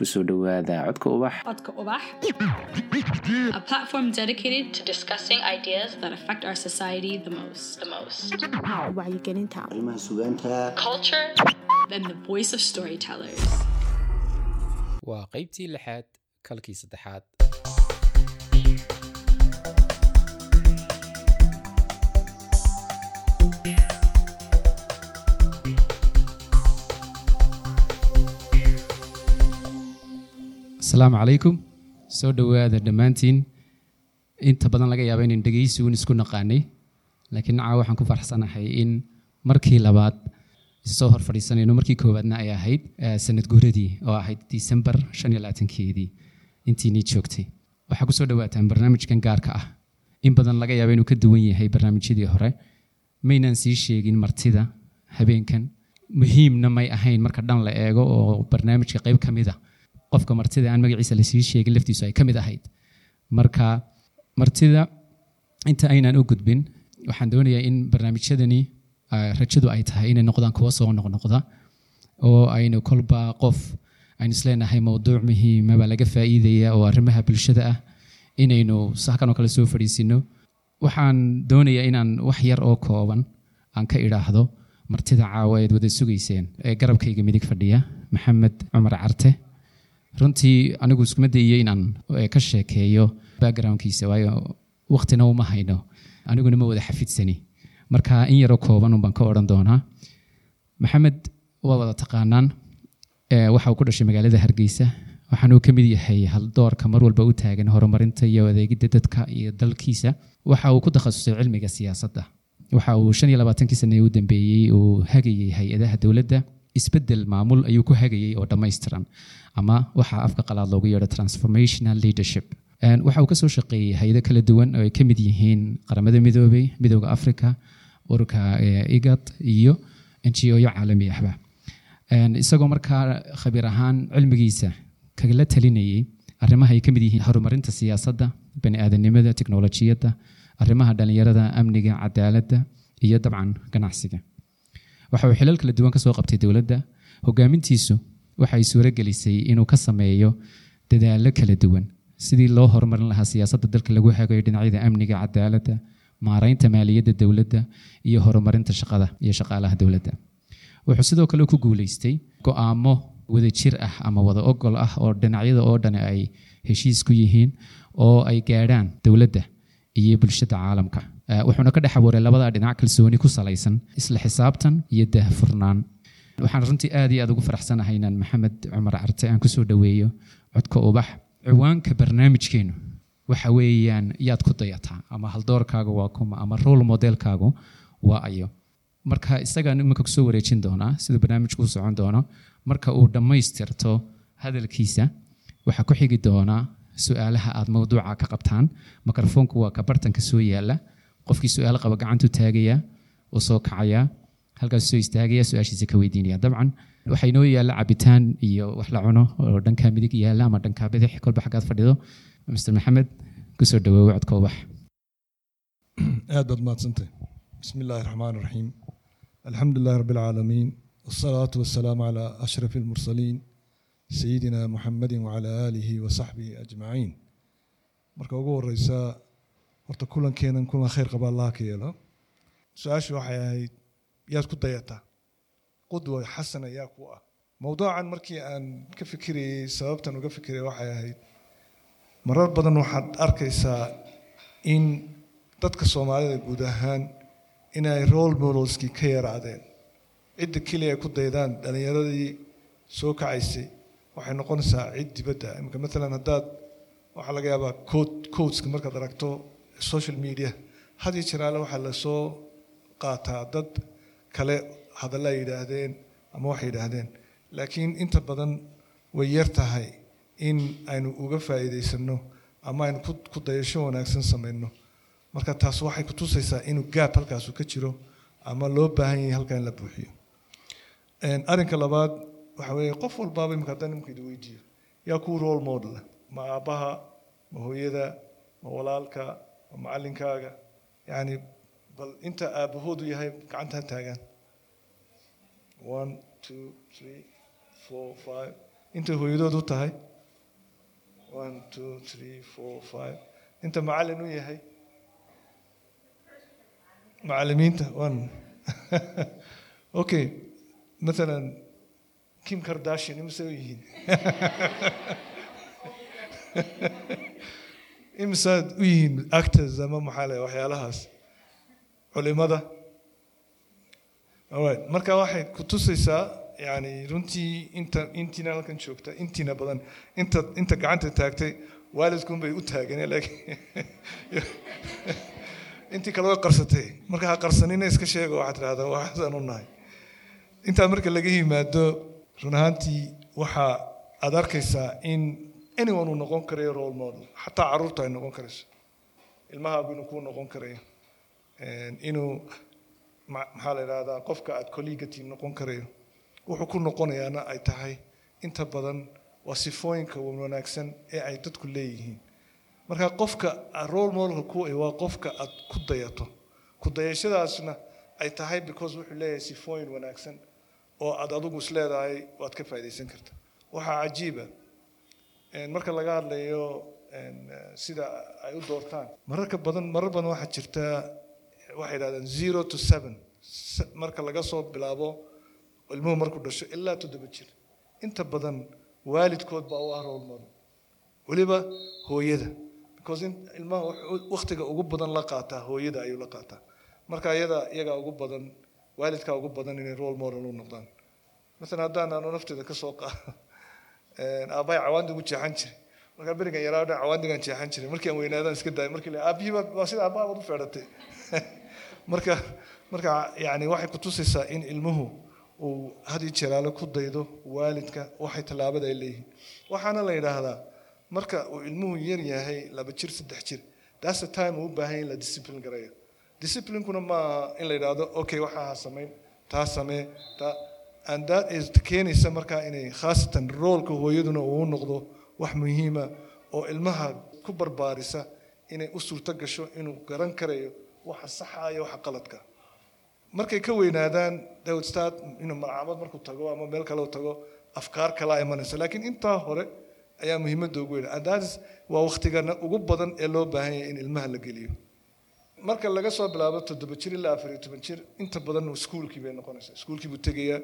ku soo dhowaada codka ubax Codka Ubax, a platform dedicated to discussing ideas that affect our society the most. The most. wacyigelinta arrimaha sugaanta Culture and the voice of storytellers. waa qaybtii lixaad kalkii saddexaad asalaamu calaykum soo dhowaada dhammaantiin. Inta badan laga yaaba inaan dhegaysigun isku naqaanay laakiin nacaa waxaan ku faraxsanahay in markii labaad soo hor fadhiisanayno markii koowaadna ay ahayd eh, sanad guuradii oo ahayd disembar shan iyo labaatankeedii. Intiinii joogtay. Waxaa ku soo dhawaataan barnaamijkan gaarka ah. In badan laga yaaba inuu ka duwan yahay barnaamijyadii hore. Maynaan sii sheegin martida habeenkan. Muhiimna may ahayn marka dhan la eego oo barnaamijka qayb ka mid a qofka martida aan magaciisa la sii sheegin laftiisu ay ka mid ahayd. Marka martida inta aynaan u gudbin waxaan doonayaa in barnaamijyadani ah, rajadu ay tahay inay noqdaan kuwa soo noqnoqda oo aynu kolba qof aynu isleenahay mowduuc muhiima baa laga faa'iidaya oo arrimaha bulshada ah inaynu sakan oo kale soo fadhiisino. Waxaan doonayaa inaan wax yar oo kooban aan ka idhaahdo martida caawa eed wada sugayseen ee garabkayga midig fadhiya maxamed cumar carte runtii anigu iskuma dayiyo inaan eh, ka sheekeeyo backgroundkiisa waayo waqtina uma hayno. Aniguna ma wada xafidsani marka in yaroo kooban un baan ka odhan doonaa. Maxamed waa wada taqaanaan. Eh, waxa uu ku dhashay magaalada hargeysa. Waxaanuu ka mid yahay haldoorka mar walba u taagan horumarinta iyo adeegidda dadka iyo dalkiisa. Waxa uu ku takhasusay cilmiga siyaasadda. Waxa uu shan iyo labaatankii sane u dambeeyey uu hagayay hay'adaha dowladda isbeddel maamul ayuu ku hagayay oo dhammaystiran. Ama waxa afka qalaad loogu yeedho transformational leadership. Waxa uu ka soo shaqeeyey hay'ado kala duwan oo ay ka mid yihiin qaramada midoobay midooda africa ururka eh, igad iyo ngo-yo caalami ahba. Isagoo markaa khabiir ahaan cilmigiisa kagala talinayay arrimaha ay ka mid yihiin horumarinta siyaasadda baniaadanimada teknolojiyadda arrimaha dhalinyarada amniga cadaaladda iyo dabcan ganacsiga waxa uu xilal kala duwan ka soo qabtay dowladda. Hogaamintiisu waxay suuro gelisay inuu ka sameeyo dadaallo kala duwan. Sidii loo horumarin lahaa siyaasadda dalka lagu hagayo dhinacyada amniga cadaaladda maaraynta maaliyadda dowladda iyo horumarinta shaqada iyo shaqaalaha dowladda. Wuxuu sidoo kale ku guuleystay go'aamo wadajir ah ama wada ogol ah oo dhinacyada oo dhan ay heshiis ku yihiin oo ay gaadhaan dowladda iyo bulshada caalamka wuxuuna ka dhex abuuray labada dhinac kalsooni ku salaysan isla xisaabtan iyo daahfurnaan. Waxaan runtii aad iyo aad ugu faraxsanahay inaan maxamed cumar carte aan ku soo dhoweeyo codka ubax ciwaanka barnaamijkeenu. Waxa weeyaan yaad ku dayataa ama haldoorkaaga waa kuma ama role modelkaagu waa ayo. Marka isagaan iminka ku soo wareejin doonaa siduu barnaamijku u socon doono marka uu dhammaystirto hadalkiisa waxaa ku xigi doonaa su'aalaha aad mowduuca ka qabtaan. Mikrofoonku waa ka soo yaalla qofkii su'aal qaba gacantu taagaya uu soo kacaya halkaas soo istaagaya su'aashiisa ka weydiinaya. Dabcan waxaa inoo yaalla cabitaan iyo wax la cuno oo dhankaa midig yaalla ama dhankaa bidix kolba xaggaad fadhido. Mr maxamed ku soo dhawoowo codka ubax. Aad baad mahadsantahay bismi illaahi raxmaan raxiim alxamdu rabbi alcaalamiin wasalaatu wasalaamu calaa ashrafi almursaliin sayidina muxamedin wacalaa aalihi wa saxbihi ajmaciin. Marka ugu horeysa horta kulankeenan kulan khayr qaba allaha ka yeelo. Su'aashu waxay ahayd yaad ku dayataa qudwa xasana yaa ku ah. Mowduucan markii aan ka fikirayey sababtan uga fikirayay waxay ahayd marar badan waxaad arkaysaa in dadka soomaalida guud ahaan inay role modelskii ka yaraadeen. Cidda keliya ay ku daydaan dhalinyaradii soo kacaysay waxay noqonaysaa cid dibadda. Imika maalan haddaad waxaa laga yaabaa code codeska markaad aragto social media. Had iyo jeer alle waxaa la soo qaataa dad kale hadalla ay yidhaahdeen ama waxay yidhaahdeen. Laakiin inta badan way yar tahay in aynu uga faa'iidaysano ama aynu ku- dayasho wanaagsan samayno marka taas waxay kutusaysaa inuu gaab halkaasu ka jiro ama loo baahan yahay halkaa in la buuxiyo. Arrinka labaad waxa weeye qof walbaaba imika haddaan imika idi weydiiyo yaa kuu role model ah? ma aabbaha ma hooyada ma walaalka ma macallinkaaga yacni bal inta aabbahoodu yahay gacantaa taagaan one two three four five. intay hooyadood u tahay one two three four five. inta macallin u yahay macallimiinta one. Okay. mathalan kim kardashian imise u yihiin imisaad u yihiin actors ama maxaa le waxyaalahaas? Culimada? Alright marka waxay ku tusaysaa yani runtii inta intiina halkan joogta intiina badan inta inta gacanta taagtay waalidkun bay u taageen laakiin intii kale way qarsatay. Marka ha qarsanina iska sheego waxaad tidhahdaa waxaan u nahay. Intaa marka laga yimaado run ahaantii waxa aad arkaysaa in anyone uu noqon karayo role model xataa carruurta ay noqon karayso ilmahaagu inuu kuu noqon karayo inuu maxaa la idhahdaa qofka aad collegatiin noqon karayo wuxuu ku noqonayaana ay tahay inta badan waa sifooyinka wanaagsan ee ay dadku leeyihiin. Marka qofka role modelka ku waa qofka aad ku dayato. Ku dayashadaasna ay tahay because wuxuu leeyahay sifooyin wanaagsan oo aad adigu is leedahay waad ka faa'iidaysan karta. Waxaa cajiiba marka laga hadlayo sida ay u doortaan. Mararka badan marar badan waxaa jirta waxay yidhahdaan zero to seven. Marka laga soo bilaabo ilmuhu markuu dhasho ilaa toddoba jir. Inta badan waalidkood baa u ah role model. Weliba hooyada. Because ilmaha waktiga ugu badan la qaataa hooyada ayuu la qaataa. Marka iyada iyagaa ugu badan waalidkaa ugu badan inay role model u noqdaan. Masalan haddaan aanu nafteeda ka soo qaado aabbahay cawaandigu jeexan jiray. Markaa berigan yaraa dhan cawaandigan jeexan jiray. Markii aan weynaadaan iska daayay markii la aabbihii waa sida aabbaha baad u feedhatay marka marka yani waxay kutusaysaa in ilmuhu uu had iyo jeeraale ku daydo waalidka waxay tallaabada ay leeyihiin. Waxaana la yidhaahdaa marka uu ilmuhu yar yahay laba jir saddex jir the time uu u baahan yahay in la discipline garayo disciplinkuna maaha in la yidhaahdo okay waxaa ha samayn taa samee taa and that is keenaysa markaa inay khaasatan roolka hooyaduna uu noqdo wax muhiima oo ilmaha ku barbaarisa inay u suurto gasho inuu garan karayo waxa saxa iyo waxa qaladka. Markay ka weynaadaan start inuu malcamad markuu tago ama meel kale uu tago afkaar kalaa imanaysa laakiin intaa hore ayaa muhiimadda ugu weyn. And that is waa waktigana ugu badan ee loo baahan yahay in ilmaha la geliyo. Marka laga soo bilaabo toddoba jir ilaa afar iyo toban jir inta badan iskuulkii bay noqonaysaa. Iskuulkii buu tegayaa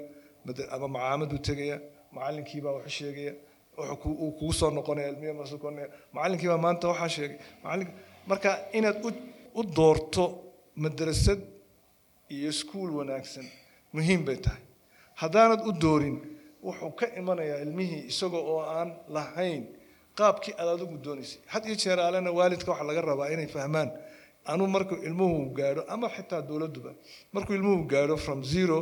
ama macaamad buu tegayaa macallinkii baa wuxuu sheegaya uu kugu soo noqonaya ilmihi marsu noqonaya. Macallinkii baa maanta waxaa sheegay macallin marka inaad u doorto madrasad iyo iskuul wanaagsan muhiim bay tahay. Haddaanad u doorin wuxuu ka imanayaa ilmihii isagoo oo aan lahayn qaabkii aad adigu doonaysay had iyo jeer alena waalidka waxaa laga rabaa inay fahmaan anuu markuu ilmuhu gaadho ama xitaa dowladduba markuu ilmuhu gaadho from zero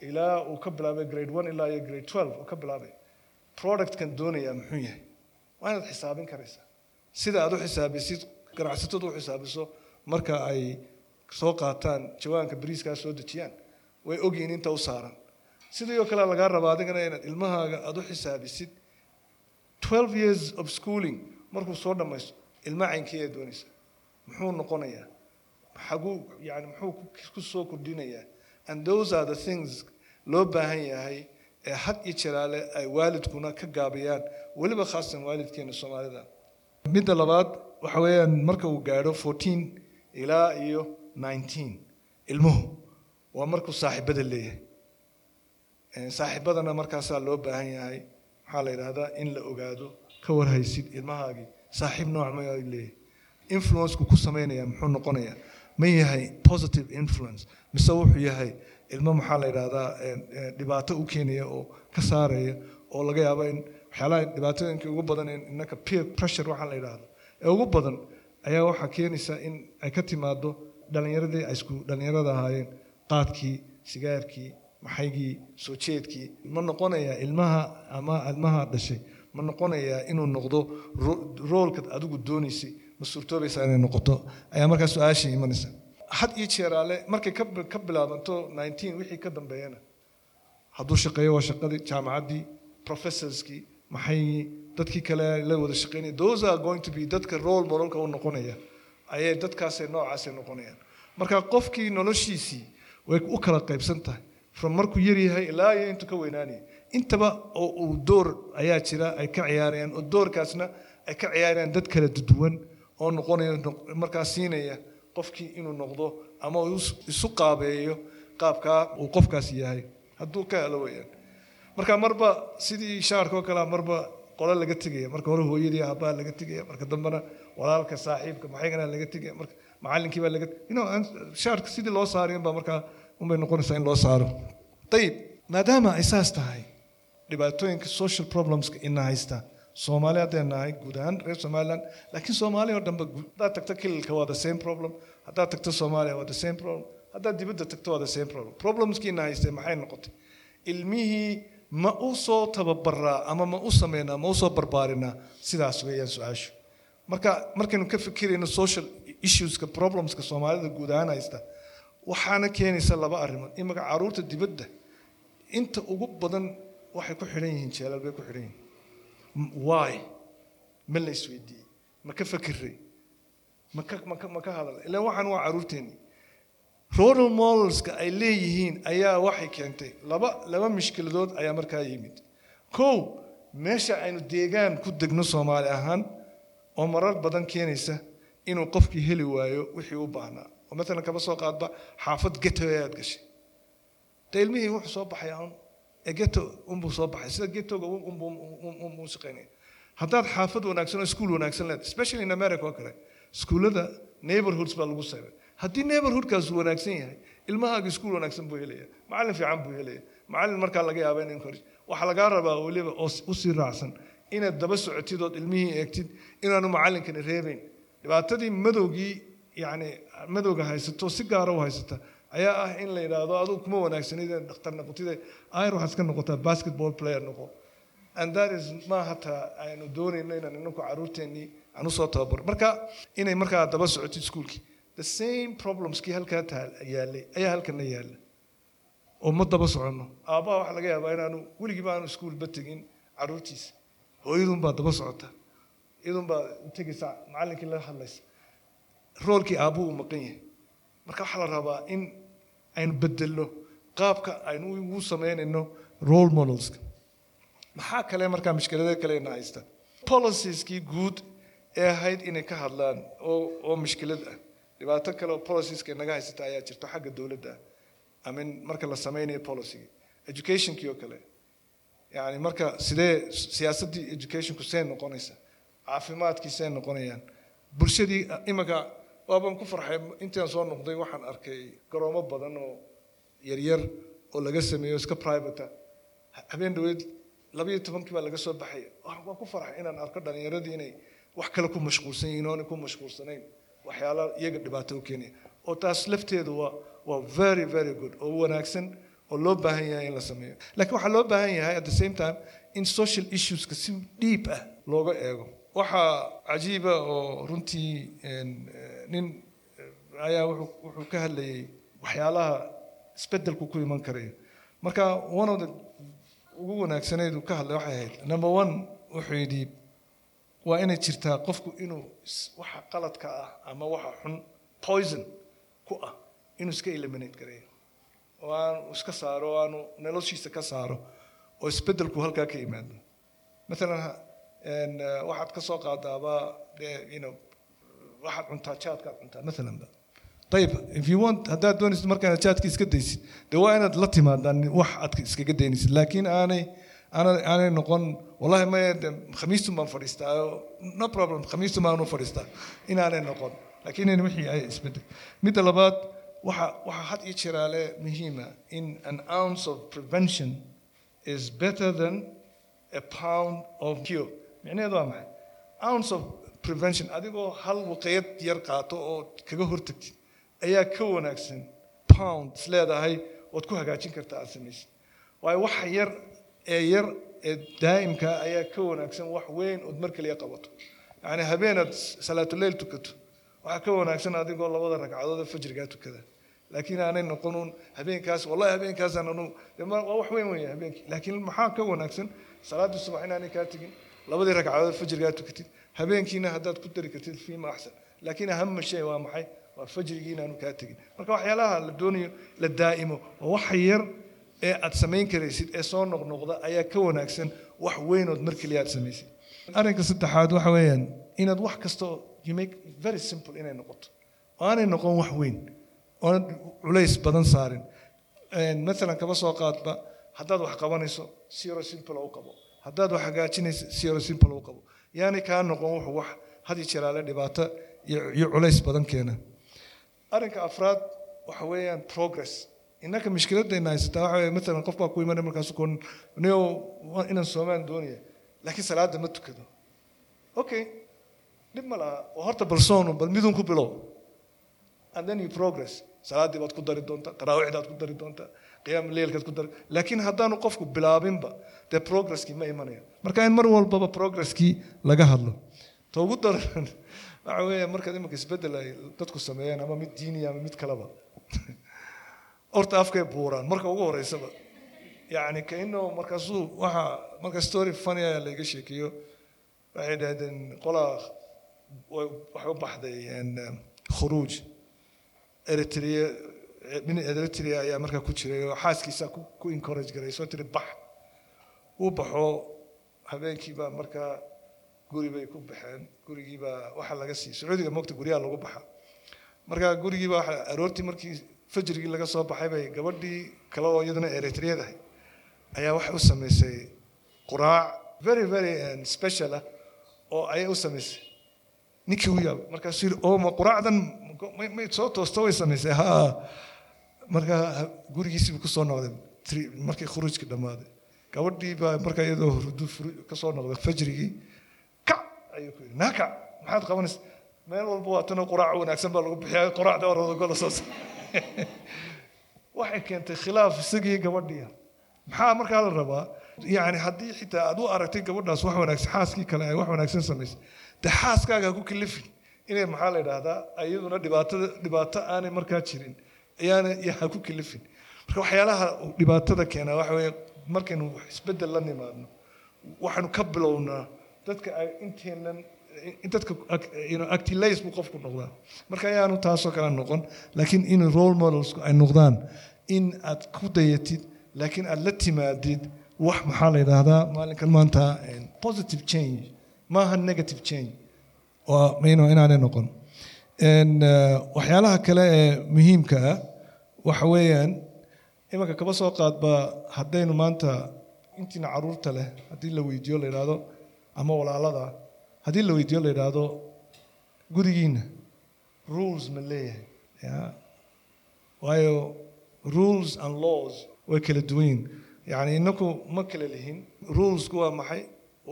ilaa uu ka bilaabay grade one ilaa iyo grade twelve uu ka bilaabay productkan doonayaa muxuu yahay? Waa inaad xisaabin karaysaa. Sida aad u xisaabisid ganacsatadu u xisaabiso marka ay soo qaataan jawaanka bariiskaa soo dejiyaan way ogyihiin inta u saaran. Sidii oo kale lagaa rabaa adigana inaad ilmahaaga aad u xisaabisid. twelve years of schooling markuu soo dhammaysto ilma caynkii ee doonaysa muxuu noqonayaa xaguu yani muxuu ku soo kordhinayaa and those are the things loo baahan yahay ee had iyo jeraale ay waalidkuna ka gaabiyaan weliba khaasatan waalidkeena soomaalida. Midda labaad waxa weeyaan marka uu gaadho fourteen ilaa iyo nineteen ilmuhu waa markuu saaxiibada leeyahay. Saaxiibadana markaasaa loo baahan yahay maxaa la yidhaahdaa in la ogaado ka warhaysid ilmahaagii saaxiib nooc ma leeyahay. Influenceku ku samaynaya muxuu noqonayaa ma yahay positive influence. Mise wuxuu yahay ilmo maxaa la yidhaahdaa dhibaato u keenaya oo ka saaraya oo laga yaabo in waxyaalaha dhibaatooyinka ugu badan innaka peer pressure waxaa la yidhaahdo ee ugu badan ayaa waxaa keenaysa in ay ka timaado dhallinyaradii ay isku dhallinyarada ahaayeen. Qaadkii sigaarkii maxaygii soo jeedkii. Ma noqonayaa ilmaha ama ilmaha dhashay. Ma noqonayaa inuu noqdo roolka adigu doonaysay ma suurtoobaysaa inay noqoto ayaa markaa su'aashii imanaysa. Had iyo jeeraale markay ka bilaabanto nineteen wixii ka dambeeyana hadduu shaqeeyo waa shaqadii jaamacaddii professorskii maxaygii dadkii kale la wada shaqeynaya? Those are going to be dadka role modelka u noqonaya. Ayay dadkaasay noocaasay noqonayaan. Marka qofkii noloshiisii way u kala qaybsan tahay. From markuu yar yahay ilaa iyo intuu ka weynaanaya intaba oo uu door ayaa jira ay ka ciyaarayaan. Oo doorkaasna ay ka ciyaarayaan dad kala duwan oo noqonaya markaa siinaya qofkii inuu noqdo ama isu qaabeeyo qaabkaa uu qofkaas yahay. Hadduu ka helo weyaan marka marba sidii shaarka oo kale marba qole laga tegaya. Marka hore hooyadii aabbaha laga tegaya. Marka dambena walaalka saaxiibka maxaygana laga tegaya. Marka macallinkii baa laga shaarka sidii loo saarayo baa markaa unbay noqonaysaa in loo saaro. Ayib maadaama ay saas tahay dhibaatooyinka social problemska ina haysta soomaali haddeen nahay guud ahaan reer somaliland laakiin soomaali oo dhanba haddaad tagto kililka waa the same problem. Haddaad tagto soomaaliya waa the same problem. Haddaad dibadda tagto waa the same problem. Problemskii ina haystay maxay noqotay ilmihii ma u soo tababaraa ama ma u sameynaa ma u soo barbaarinaa sidaas weeyaan su'aashu marka markaynu ka fikirayno social issueska problemska soomaalida guud ahaan haysta waxaana keenaysa laba arrimood. Imaka carruurta dibadda inta ugu badan waxay ku xidhan yihiin jeelal bay ku xidhan yihiin why? Ma la isweydiiyey ma ka fakiray ma ka hadal ilaan waxaan waa caruurteennii role modelska ay leeyihiin ayaa waxay keentay laba laba mushkiladood ayaa markaa yimid. Kow meesha aynu deegaan ku degno soomaali ahaan oo marar badan keenaysa inuu qofkii heli waayo wixii u baahnaa oo maalan kaba soo qaadba xaafad geto ayaad gashay. De ilmihii wuxuu soo baxay ee geto unbuu soo baxay. Sida getoga unbuu shaqaynaya haddaad xaafad wanaagsan oo iskuul wanaagsan leedahay especially in america oo kale iskuullada neighborhoods baa lagu saybay haddii neighborhoodkaas wanaagsan yahay ilmahaaga iskuul wanaagsan buu helaya macallin fiican buu helaya macallin markaa laga yaaba in encourage waxaa lagaa rabaa weliba oo u sii raacsan inaad daba socotid ood ilmihii eegtid inaanu macallinkani reebayn. Dhibaatadii madowgii yacni madowga haysato si gaara u haysata ayaa ah in la yidhaahdo adugu kuma wanaagsanid inaad dhakhtar noqotid ayr waxaad iska noqotaa basketball player noqo. And that is ma hataa aynu doonayno inaan inanku caruurteennii aan u soo tababar marka inay markaa daba socotid iskuulkii the same problemskii halkaa taal yaallay ayaa halkana yaalla. Oo ma daba soconno. Aabbaha waxaa laga yaabaa inaanu weligiiba aanu iskuulba tegin caruurtiisa. Hooyadun baa daba socota. Iyadun baa tegaysa macallinkii la hadlaysa. Roolkii aabbuhu maqan yahay. Marka waxaa la rabaa in aynu bedelno qaabka aynu ugu samaynayno role modelska maxaa kale markaa mushkilada kale ina haysta policieski guud ee ahayd inay ka hadlaan oo mushkilad ah. Dhibaato kale oo policieska inaga haysata ayaa jirto xagga dowladda. Ah amin marka la sameynayo policyga educationkii oo kale. Yani marka sidee siyaasaddii educationku see noqonaysa? Caafimaadkii see noqonayaan? Bulshadii imika waabaan ku farxay intaan soo noqday waxaan arkay garoomo badan oo yaryar oo laga sameeyo iska private habeen dhaweed labayo tobankii baa laga soo baxay. Waan ku farxay inaan arko dhalinyaradii inay wax kale ku mashquulsan yihiin oonay ku mashquulsanayn waxyaala iyaga dhibaato u keenaya oo taas lafteedu waa waa very very good oo wanaagsan oo loo baahan yahay in la sameeyo. Laakiin waxaa loo baahan yahay at the same time in social issueska si dhiib ah looga eego. Waxaa cajiiba oo runtii nin ayaa wuxuu ka hadlayay waxyaalaha isbedelku ku iman karayo marka one of the ugu wanaagsaneyd uu ka hadlay waxay ahayd number one wuxuu yidhi waa inay jirtaa qofku inuu waxa qaladka ah ama waxa xun poison ku ah inuu iska eliminate gareeyo oo aanu iska saaro oo aanu noloshiisa ka saaro oo isbedelku halkaa ka yimaado maalan waxaad ka soo qaadaaba you know waxaad cuntaa jaadkaad cuntaa maalanba ayib if you want haddaad doonaysid markaana jaadka iska daysid dee waa inaad la timaadaan wax aad iskaga daynaysid. Laakiin aanay aanay noqon wallahi maya de khamiistun baan fadhiistaa no problem khamiistun baan u fadhiistaa inaanay noqon. Laakiin in wixii ay isbeddel midda labaad waxa waxa had iyo jiraale muhiima in an ounce of prevention is better than a pound of cure. Micnaheedu waa maxay? Ounce of prevention. Adigoo hal waqiyad yar qaato oo kaga hortagtid ayaa ka wanaagsan pound is leedahay ood ku hagaajin kartaa aad samaysid. Waayo waxa yar ee yar ee daa'imka ayaa ka wanaagsan wax weyn ood mar kaliya qabato. Yacni habeenaad salaatuleyl tukato waxaa ka wanaagsan adigoo labada ragcadood ee fajrigaa tukada. Laakiin aanay noqonuun habeenkaas wallahi habeenkaasaan anu waa wax weyn weya habeenkii. Laakiin maxaa ka wanaagsan salaaddii subax inaanay kaa tegin labadii ragcadood fajrigaa tukatid habeenkiina haddaad ku dari kartid fiima axsan. Laakiin ahama shay waa maxay? Waa fajrigii inaanu kaa tegin. Marka waxyaalaha la doonayo la daa'imo oo waxa yar ee aad samayn karaysid ee soo noqnoqda ayaa ka wanaagsan wax weynood mar keliya aad samaysid. Arrinka saddexaad waxa weeyaan inaad wax kastoo you make very simple inay noqoto. Oo aanay noqon wax weyn oonad culays badan saarin. Maalan kaba soo qaadba haddaad wax qabanayso siro simple u qabo. Haddaad wax hagaajinayso siro simple u qabo yaani kaa noqon wuxuu wax had iyo jeraale dhibaato iyo culays badan keena. Arrinka afraad waxa weeyaan progress. Innaka mushkiladayna haysataa waxa weeye maalan qof baa ku imanaya markaasu koon niyo inaan soomaan doonaya laakiin salaada ma tukado. Okay dhib ma laha oo horta balsoonu bal midun ku bilow. And then you progress. Salaaddii baad ku dari doontaa taraawiixdaad ku dari doontaa laakiin haddaanu qofku bilaabinba dee progresskii ma imanaya. Marka in mar walbaba progresskii laga hadlo. Ta ugu daran waxa weeye markaad imanka isbeddel ay dadku sameeyaan ama mid diiniya ama mid kaleba horta afkay buuraan. Marka ugu horeysaba yacni kaino markaasuu waxa marka story funny ayaa layga sheekeeyo. Waxay dhahdeen qolaa waxay u baxday khuruuj eritrea nin eritrea ayaa markaa ku jiray oo xaaskiisa ku encourage garay soo tiri bax. Uu baxo habeenkiibaa markaa guri bay ku baxeen. Gurigiibaa waxa laga sii sacuudiga moogta guryaha lagu baxa. Markaa gurigiiba waxa aroortii markii fajrigii laga soo baxay bay gabadhii kale oo iyaduna eritreadahay ayaa waxay u samaysay quraac very very special ah oo ayay u samaysay. Ninkii u yaabay markaasuu yidhi oo ma quraacdan may soo toosto way samaysay. Ha markaa gurigiisiibu ku soo noqday markii khuruujkii dhammaaday. Gabadhii baa markaa iyadoo hurdu ka soo noqday fajrigii kac ayuu ku yidhi naa kac maxaad qabanaysa? Meel walba waa quraac wanaagsan baa lagu bixiyaa quraacda oradagola soo waxay keentay khilaaf isagii gabadhii. Maxaa markaa la rabaa? Yani haddii xitaa aad u aragtay gabadhaas wax wanaagsan xaaskii kale ay wax wanaagsan samaysay dee xaaskaaga ku kalifin inay maxaa la yidhaahdaa? Iyaduna dhibaatada dhibaato aanay markaa jirin ayaana ku kalifin. Marka waxyaalaha dhibaatada keenaa waxa weeye markaynu isbeddel la nimaadno waxaanu ka bilownaa dadka inteenan dadka actilays buu qofku noqdaa. Marka ayaanu taasoo kale noqon laakiin in role modelsku ay noqdaan in aad ku dayatid laakiin aad la timaadid wax maxaa la yidhaahdaa maalinkan maanta positive change maaha negative change inaanay noqon. Waxyaalaha kale ee muhiimka ah waxa weeyaan imanka kaba soo qaadba haddaynu maanta intiina carruurta leh haddii la weydiiyo la yidhaahdo ama walaalada haddii la weydiiyo la yidhaahdo gurigiina rules ma leeyahay. Ya waayo rules and laws way kala duwan yihiin yani inaku ma kala lihin rulesku waa maxay?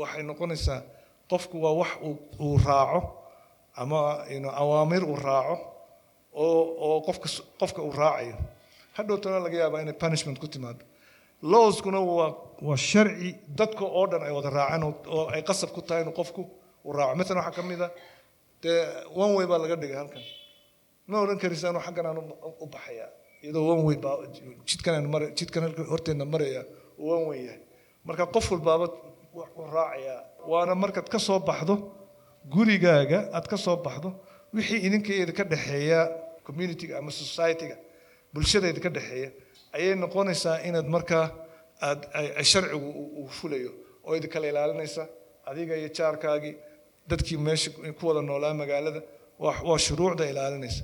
Waxay noqonaysaa qofku waa wax uu raaco ama awaamir uu raaco oo qofka qofka uu raacayo. Hadhowtana laga yaabaa inay punishment ku timaado. Lawskuna waa waa sharci dadka oo dhan ay wada raaceen oo ay qasab ku tahay inuu qofku uu raaco. Maalan waxaa ka mid a dee one way baa laga dhigay halkan. Ma odhan karaysa anuu xaggan aan u baxayaa? Iyadoo one way baa jidkan aan mara jidkan horteenna maraya one way yahay. Marka qof walbaaba wuxuu raacayaa. Waana markaad ka soo baxdo gurigaaga aad ka soo baxdo wixii idinkeeda ka dhexeeya communityga ama societyga bulshadeeda ka dhexeeya ayay noqonaysaa inaad markaa aad sharcigu uu fulayo oo idi kala ilaalinaysa adiga iyo jaarkaagii dadkii meesha ku wada noolaa magaalada waa shuruucda ilaalinaysa.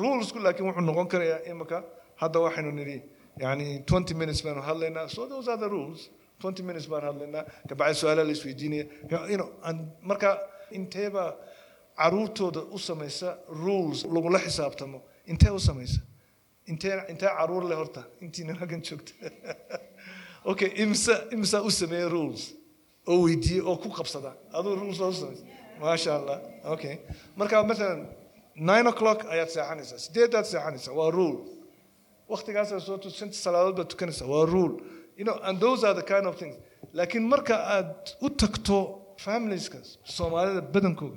Rulesku laakiin wuxuu noqon karayaa imika hadda waxaynu nidhi yani twenty minutes baanu hadlaynaa. So those are the rules. Twenty minutes baan hadlaynaa. Kabacdi su'aalaha la isweydiinaya you know marka inteeba caruurtooda u samaysa rules lagula xisaabtamo. Intee u samaysa? Intee intee carruur leh horta? Intiina halkan joogta. Okay imsa imsa u sameeya rules. Oo weydiiye oo ku qabsada aduu rules oo u samaysa maasha allah okay. Marka maalan nine o'clock ayaad seexanaysaa. Sideedaad seexanaysaa? Waa rule. Waktigaasaa soo tu shanta salaadood baad tukanaysaa. Waa rule. You know and those are the kind of things. Laakiin marka aad u tagto familieska soomaalida badankooda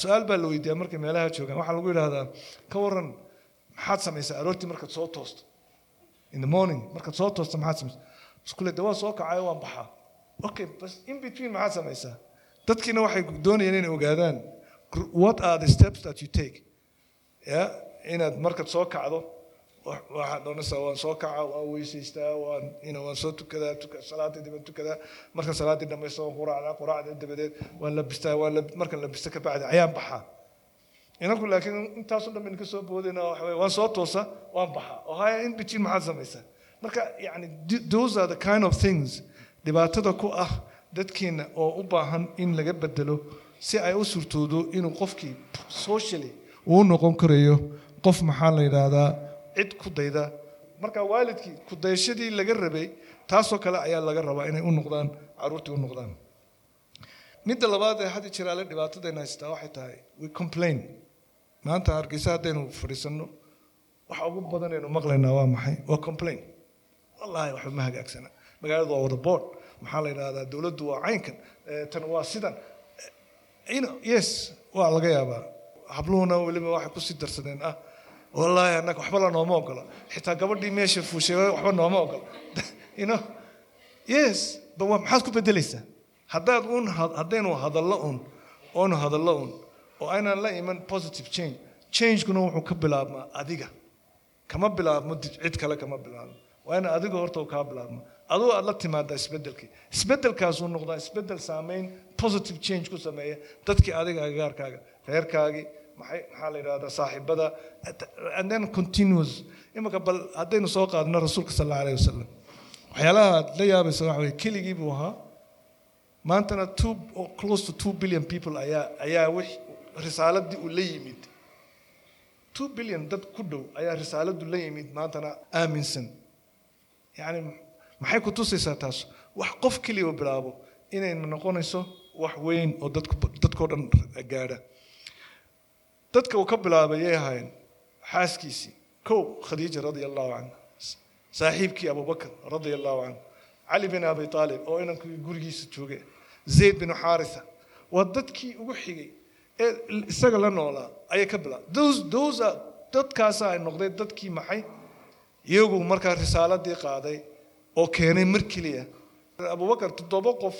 su'aal baa la weydiiyaa markay meelaha joogaan. Waxaa lagu yidhaahdaa ka waran maxaad samaysaa aroortii markaad soo toosto. In the morning markaad soo toosto maxaad samaysaa. Iskule de waan soo kacayo waan baxaa. Okay bas in between maxaad samaysaa. Dadkiina waxay doonayaan inay ogaadaan what are the steps that you take? Ya inaad markaad soo kacdo waxaan doonaysaa waan soo kaca waan weysaystaa waan waan soo tukadaa tuka salaadii diban tukadaa. Marka salaadii dhamaysto waan quraacdaa quraacda dabadeed waan labistaa waan markaan labista ka bacdi ayaan baxaa. Inaku laakiin intaasoo dhan baynu ka soo boodayna waxa waan soo toosa waan baxaa. Oo haya in between maxaad samaysaa? Marka yani those are the kind of things dhibaatada ku ah dadkeena oo u baahan in laga bedelo si ay u surtoodo inuu qofkii socially uu noqon karayo qof maxaa la yidhaahdaa cid ku dayda. Marka waalidkii ku dayashadii laga rabay taasoo kale ayaa laga rabaa inay u noqdaan caruurtii u noqdaan. Midda labaad ee hadda jiraale dhibaatadayna haystaa waxay tahay we complain. Maanta hargeysa haddaynu fadhiisanno waxa ugu badan aynu maqlaynaa waa maxay? Waa complain. Wallaahi waxba ma hagaagsana. Magaaladu waa wada board maxaa la yidhahdaa dowladdu waa caynkan. Tan waa sidan. Yes waa laga yaabaa. Habluhuna weliba waxay ku sii darsadeen. Ah wallaahi annaga waxba la nooma ogola xitaa gabadhii meesha fuushay waxba nooma ogola know? Yes ba maxaad ku bedelaysaa? Haddaad un haddaynu hadallo un oonu hadallo un oo aynaan la iman positive change. Changekuna wuxuu ka bilaabmaa adiga. Kama bilaabmo cid kale kama bilaabmo. Waa ina adiga horta kaa bilaabmo. Aduu aad la timaadaa isbedelkii isbedelkaasuu noqdaa isbeddel saameyn positive change ku sameeya dadkii adiga agagaarkaaga reerkaagii maxaa la yidhahdaa saaxiibada. And then continuous imanka bal haddaynu soo qaadno rasuulka sal alla alayh wasalam waxyaalaha aad la yaabaysa waxa weye keligii buu ahaa. Maantana two close to two billion people ayaa ayaa wix risaaladii uu la yimid. Two billion dad ku dhow ayaa risaaladu la yimid maantana aaminsan. Yacni maxay ku tusaysaa taas? Wax qof keliya bilaabo inayna noqonayso wax weyn oo dadku dadkao dhan gaadha dadka uu ka bilaabay yay ahaayeen xaaskiisii kow khadiija radia allahu canha saaxiibkii abubakr radia allahu canhu cali bin abi aalib oo inankii gurigiisa joogay zayd bin xaarisa waa dadkii ugu xigay ee isaga la noolaa ayay ka bilaabay dadkaasa ay noqday dadkii maxay? Iyagu markaa risaaladii qaaday oo keenay mar keliya. Abubakar toddoba qof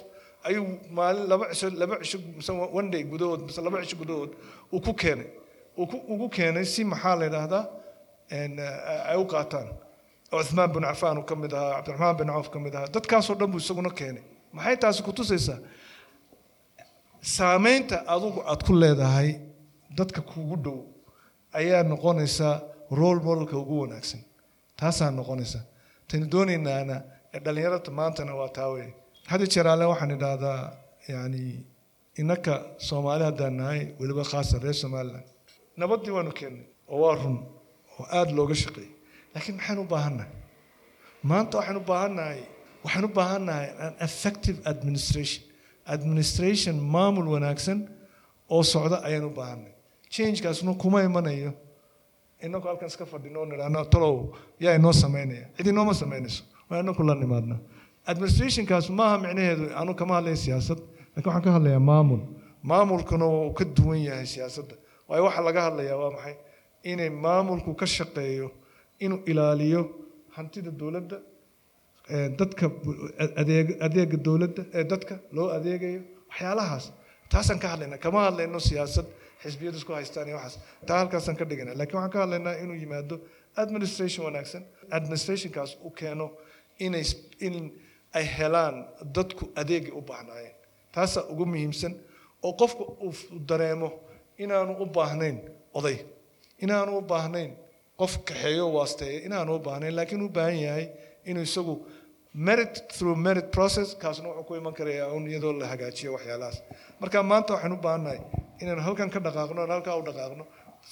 ayuu maalin laba cisho laba cisho mise one day gudahood mise laba cisho gudahood uu ku keenay. Ugu keenay si maxaa la yidhaahdaa? Ay u qaataan. Cuthmaan bin cafaan uu ka mid ahaa cabdiraxmaan bin cawf ka mid ahaa. Dadkaasoo dhan buu isaguna keenay. Maxay taasi ku tusaysaa? Saameynta adugu aad ku leedahay dadka kugu dhow ayaa noqonaysaa role modelka ugu wanaagsan. Taasaa noqonaysa tani doonaynaana ee dhallinyarada maantana waa taa hadda jeeraale waxaan idhaahdaa yani innaka soomaali haddaan nahay weliba khaasan reer somaliland nabaddii waanu keennay oo waa run oo aada looga shaqeeyay. Laakiin maxaynu u baahannahay maanta waxaynu u baahannahay waxaan u baahannahay an effective administration. Administration maamul wanaagsan oo socda ayaan u baahannahay changekaasna kuma imanayo. Inagu halkan iska fadhino oo nidhaahno talow yaa inoo samaynaya cid inooma samaynayso waa inaku la nimaadna administrationkaas maaha micnaheedu anu kama hadlaya siyaasad. Laakiin waxaan ka hadlayaa maamul. Maamulkuna wuu ka duwan yahay siyaasadda. Waayo waxaa laga hadlayaa waa maxay? Inay maamulku ka shaqeeyo inuu ilaaliyo hantida dowladda dadka adeeg adeega dowladda ee dadka loo adeegayo waxyaalahaas. Taasaan ka hadlaynaa kama hadlayno siyaasad xisbiyadu isku haystaan iyo waxaas. Taa halkaasaan ka dhigana lakiin waxaan ka hadlaynaa inuu yimaado administration wanaagsan. Administrationkaas u keeno inay in ay helaan dadku adeegay u baahnaayeen. Taasaa ugu muhiimsan oo qofku uu dareemo inaanu u baahnayn oday inaanu u baahnayn qof kaxeeyo waasteeya inaanu u baahnayn laakiin u baahan yahay inuu isagu merit through merit process kaasna wuxuu ku iman karayaa un iyadoo la hagaajiyo waxyaalahaas. Marka maanta waxaan u baahannahay inaan halkan ka dhaqaaqno aan halkaa u dhaqaaqno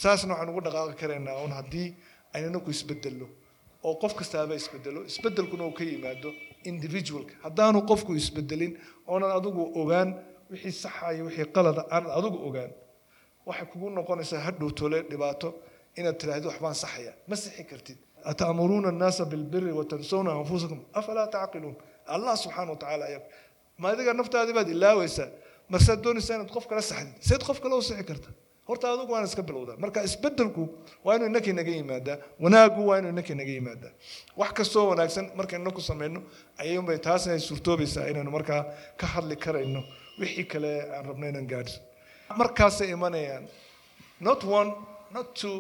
saasna waxaan ugu dhaqaaqi karaynaa un haddii aynana ku isbedelno oo qof kastaaba isbedelo isbedelkuna uu ka yimaado individualka. Haddaanu qofku isbedelin oonan adigu ogaan wixii saxa iyo wixii qalada aanad adigu ogaan waxay kugu noqonaysaa hadhow tole dhibaato inaad tiraahdo waxbaan saxaya. Ma sixi kartid. Ata'muruuna annaasa bilbiri watansawna anfusakum? Afalaa tacqiluun? Allah subxaana wa tacaala ayaa ma adiga naftaadii baad ilaawaysaa? Marsaad doonaysaa inaad qof kala saxdid? Seed qof kale u sixi karta horta adigu waan iska bilowdaa. Marka isbedelku waa inuu innakii naga yimaadaa wanaagu waa inuu innakii naga yimaadaa wax kastoo wanaagsan markaynu inaku samayno ayuunbay taasna ay suurtoobaysaa inaynu markaa ka hadli karayno wixii kale aan rabno inaan gaadhso markaasay imanayaan not one not two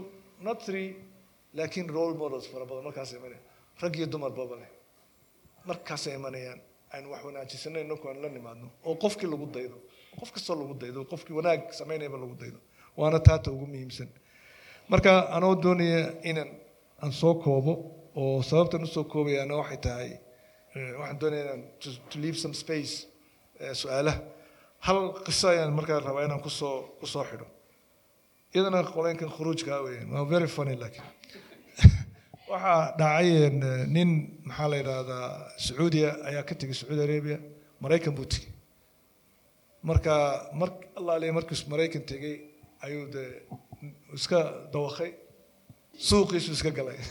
not three laakiin role models fara badan. Markaasay imanayaan. Rag iyo dumarba leh. Markaasay imanayaan aynu wax wanaajisano inaku aan la nimaadno oo qofkii lagu daydo. Qof kastoo lagu daydo qofkii wanaag samaynayaba lagu daydo waana taata ugu muhiimsan. Marka anoo doonaya inaan aan soo koobo oo sababtan u soo koobayaana waxay tahay waxaan doonaya inaan to, leave some space su'aalaha hal qiso ayaan markaa rabaa inaan ku soo ku soo xidho. Iyadana qoleenkan khuruujka weeyaan waa very funny laakiin. Waxaa dhacay nin maxaa la yidhaahdaa sacuudiya ayaa ka tegay sacuudi arabia maraykan buu tegey marka mar allaale markiis maraykan tegey ayuu dee iska dawakay suuqiisu iska galay.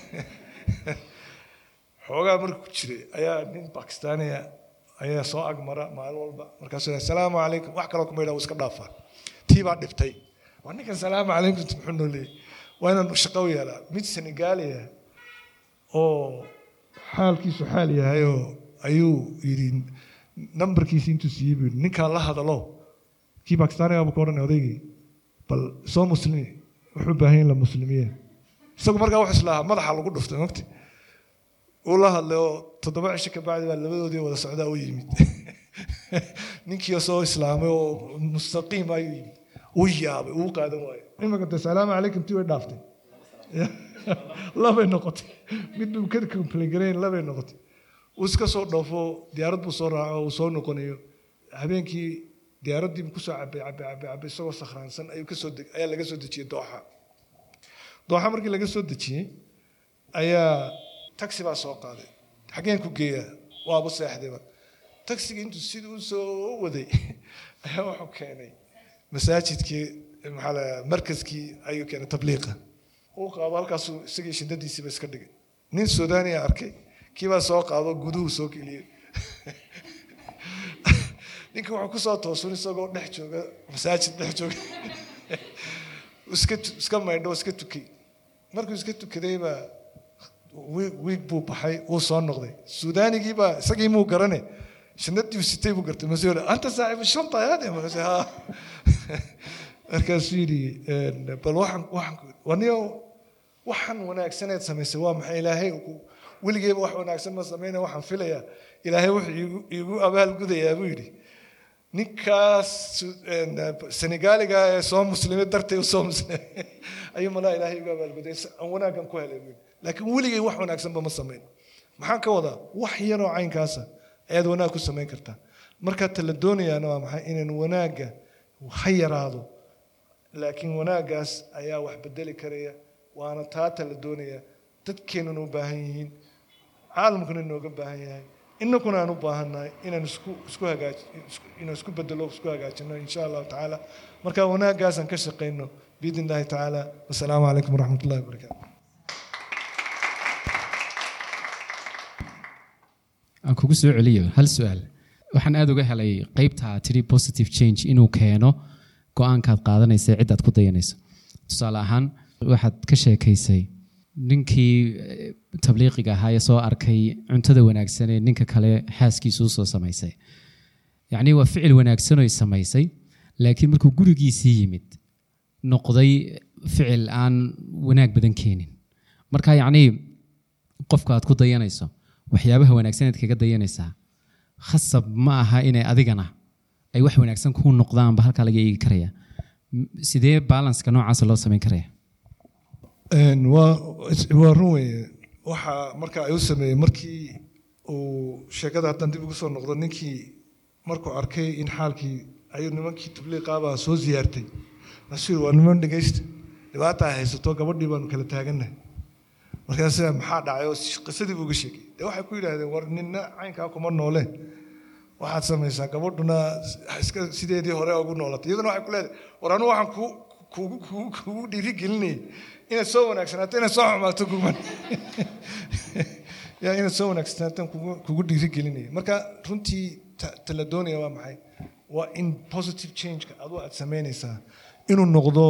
Xoogaa markuu jiray ayaa nin bakistaaniya ayaa soo agmara maalin walba. Markaasuu yidhaha salaamu calaykum. Wax kaloo kuma yidhaha iska dhaafaa. Tii baa dhibtay. Waa ninkan salaamu calaykum muxuu noo waa inaan shaqo yeelaa. Mid senegaaliya oo xaalkiisu xaal yahay oo ayuu yidhi nambarkiisi intuu siiyey buu yidhi. Ninkaan la hadalo. Kii bakistaaniga buu ka odhanay odaygii bal soo muslimi wuxuu baahan yahin la muslimiye. Isagu markaa wuxuu islaahaa madaxa lagu dhuftay mogti uu la hadlay oo toddoba cisho ka bacdi baa labadoodii wada socdaa u yimid. Ninkii soo islaamay oo mustaqiim ayuu yimid. Uu yaabay uu qaadan waayo. Imanka de salaamu calaykum tii way dhaaftay. Labay noqotay. Mid buu ka complain labay noqotay. Uu iska soo dhoofo diyaarad buu soo raaco uu soo noqonayo. Habeenkii diyaaraddii buu ku soo cabay cabay cabay cabay isagoo sakhraansan ayaa laga soo dejiyey dooxa. Dooxa markii laga soo dejiyey ayaa taxi baa soo qaaday. Xaggeen ku geeyaa waaba seexdayba. Taxiga intuu sidii u soo waday ayaa wuxuu keenay masaajidkii maxaa la markaskii ayuu keenay tabliiqa. Uu qaado halkaasuu isagii shindadiisiiba iska dhigay. Nin suudaaniya arkay kii baa soo qaado guduhu soo geliyey ninka wuxuu ku soo toosun isagoo dhex jooga masaajid dhex jooga. Iska iska maydho iska tukay markuu iska tukaday baa wiig buu baxay wuu soo noqday. Suudaanigii baa isagii muu garane shanadii sitay buu gartay. Yidhi anta saaxibu shanta yaade markaase ha markaasuu yidhi bal waxaan waxaan waniyo waxaan wanaagsaneed samaysay. Waa maxay? Ilaahay weligeyba wax wanaagsan ma samayna waxaan filayaa. Ilaahay wuxuu iigu iigu abaal gudayaa buu yidhi ninkaas senegaaliga ee soo muslimay dartay soo muslimay ayuu malaa ilaahay igu abaalguday aan ku helay laakiin weligay wax wanaagsanba ma samayn maxaan ka wadaa wax yaroo caynkaasa ayaad wanaag ku samayn kartaa marka ta la doonayaana waa maxay inaan wanaagga ha yaraado laakiin wanaaggaas ayaa wax bedeli karaya waana taata la doonaya dadkeennuna u baahan yihiin caalamkuna inooga baahan yahay inakuna aan u baahannahay inaan isku isku hagaaj isku bedelo isku hagaajino insha allahu tacaala. Marka wanaaggaasaan ka shaqayno biidn illahi tacaala. Wasalaamu calaykum waraxmat ullahi wabarakaatu aan kugu soo celiyo hal su'aal. Waxaan aada uga helay qeybta tiri positive change inuu keeno go'aankaad qaadanaysa ciddaad ku dayanayso. Tusaale ahaan waxaad ka sheekaysay ninkii tabliiqiga ahaa ee soo arkay cuntada wanaagsan ee ninka kale xaaskiisu u soo samaysay. Yacni waa ficil wanaagsan oy samaysay laakiin markuu gurigiisii yimid noqday ficil aan wanaag badan keenin. Marka yacnii qofka aad ku dayanayso waxyaabaha wanaagsan aad kaga dayanaysaa khasab ma aha inay adigana ay wax wanaagsan ku noqdaanba halkaa laga eegi karaya. Sidee balanska noocaasa loo samayn karaya waa run weeye. Waxa marka ay u sameeyey markii uu sheekada haddaan dib ugu soo noqdo ninkii markuu arkay in xaalkii ayuu nimankii tabliiqaabaa soo ziyaartay. Asuu waa niman dhegaysta dhibaata ay haysato gabadhii baanu kala taagannahay markaas maxaa dhacay oo qisadii buu uga sheegay. Dee waxay ku yidhaahdeen war ninna caynkaa kuma noole. Waxaad samaysaa gabadhuna iska sideedii hore ugu noolatay. Iyaduna waxay ku leedahay war anu waxaan ku kugu dhiirigelinayay inaad soo wanaagsanaato inaad soo xumaato inaad soo wanaagsanaataan kugu dhiirigelinaya marka runtii ta la doonaya waa maxay? Waa in positive changeka adu aad samaynaysaa inuu noqdo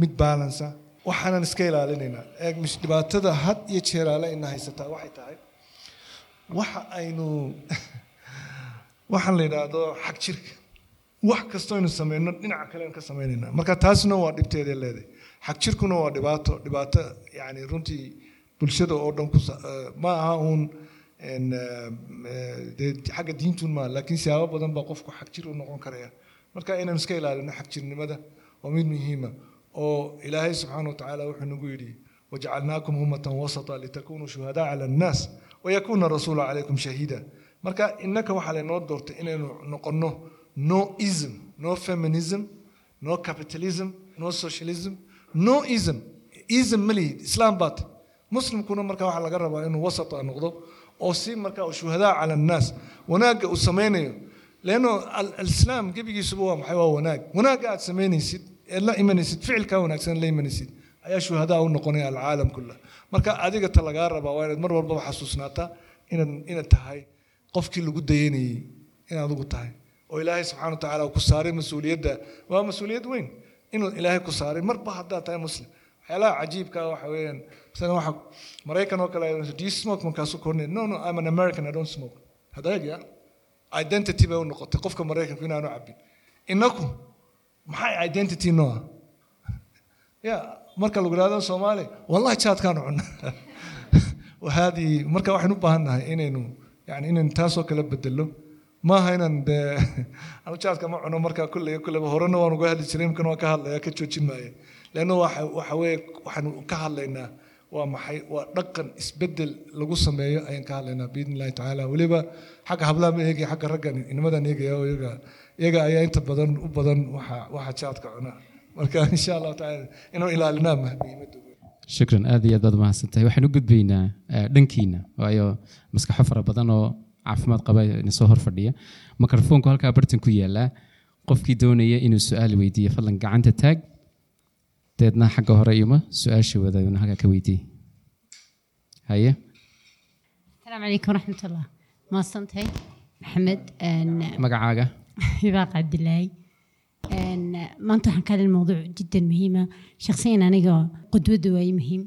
mid balansa waxaanan iska ilaalinaynaa eeg dhibaatada had iyo jeeraale ina haysataa waxay tahay waxa aynu waxaan la yidhaahdo xag jirka wax kastoo aynu sameyno dhinaca kale aynu ka sameynaynaa marka taasna waa dhibteeda leedahay. Xag jirkuna waa dhibaato dhibaato yani runtii bulshada oo dhan eh, ma aha uun eh, xagga diintun maa laakiin siyaabo badan baa qofku xag jir u noqon karaya. Marka inaan iska ilaalino xag jirnimada waa mid muhiima oo ilaahay subxaana watacaala wuxuu nagu yidhi wajacalnaakum ummatan wasata litakunuu shuhadaa cala annaas wayakuuna rasuulu calaykum shahiida. Marka innaka waxaa laynoo doortay inaynu noqonno no ism no feminism no capitalism no socialism no ism. Ism ma islaam baat muslimkuna marka waxaa laga rabaa inuu wasata noqdo oo si marka uu shuhadaa cala annaas. Wanaagga uu samaynayo. Leanno al- alislaam gebigiisuba waa maxay? Waa wanaag. Wanaagga aad samaynaysid ee la imanaysid ficilkaa wanaagsan la imanaysid ayaa shuhadaa u noqonaya alcaalam kulla. Marka adiga ta lagaa rabaa waa inaad mar walbaba xasuusnaataa inaad inaad tahay qofkii lagu dayanayey inaad adigu tahay oo ilaahay subxaana wa tacaala ku saaray mas'uuliyadda waa mas'uuliyad weyn inuu ilaahay ku saaray. Marba haddaad tahay muslim. Waxyaalaha cajiibka ah waxa weeyaan. Masalan waxa maraykan oo kale do you smoke? Markaasu kornay no no I'm an American I don't smoke. Hadaaya identity bay u noqotay qofka maraykanku inaanu cabin innaku maxay identity noo ah ya marka lagu yidhahdo soomaali wallahi jaadkaanu cunna. Wahaadii marka waxaynu u baahan nahay inaynu yani inaynu taasoo kale bedelo maaha inaan dee anu jaadka ma cuno marka kulley kulleba horena waan uga hadli jiray imkan waan ka hadlaya ka joojin maayo leanna waxa waxa weeye waxaanu ka hadlaynaa waa maxay waa dhaqan isbeddel lagu sameeyo ayaan ka hadlaynaa biidni illahi tacaala weliba xagga hablaha ma eegaya xagga raggan inamadaan eegaya oo iyaga iyaga ayaa inta badan u badan waxa waxa jaadka cuna. Marka insha allahu tacaala inuu ilaalinaa muhiimadda weyn shukran aad iyo aad baad mahadsantahay. Waxaan u gudbaynaa eh, dhankiina waayo maskaxo fara badan oo caafimaad qaba soo horfadhiya mikrofoonku halkaa bartan ku yaalaa qofkii doonaya inuu su'aal weydiiyo fadlan gacanta taag. Deedna xagga hore ima su'aasha wadaana halkaa ka weydiiy haye asalaamu calaykum waraxmatullah. Maadsantahay maxamed magacaaga. Ibaaq cabdilaahi maanta waxaan kaadin mowduuc jiddan muhiima ah. shakhsiyan aniga qudwadda waaye muhiim.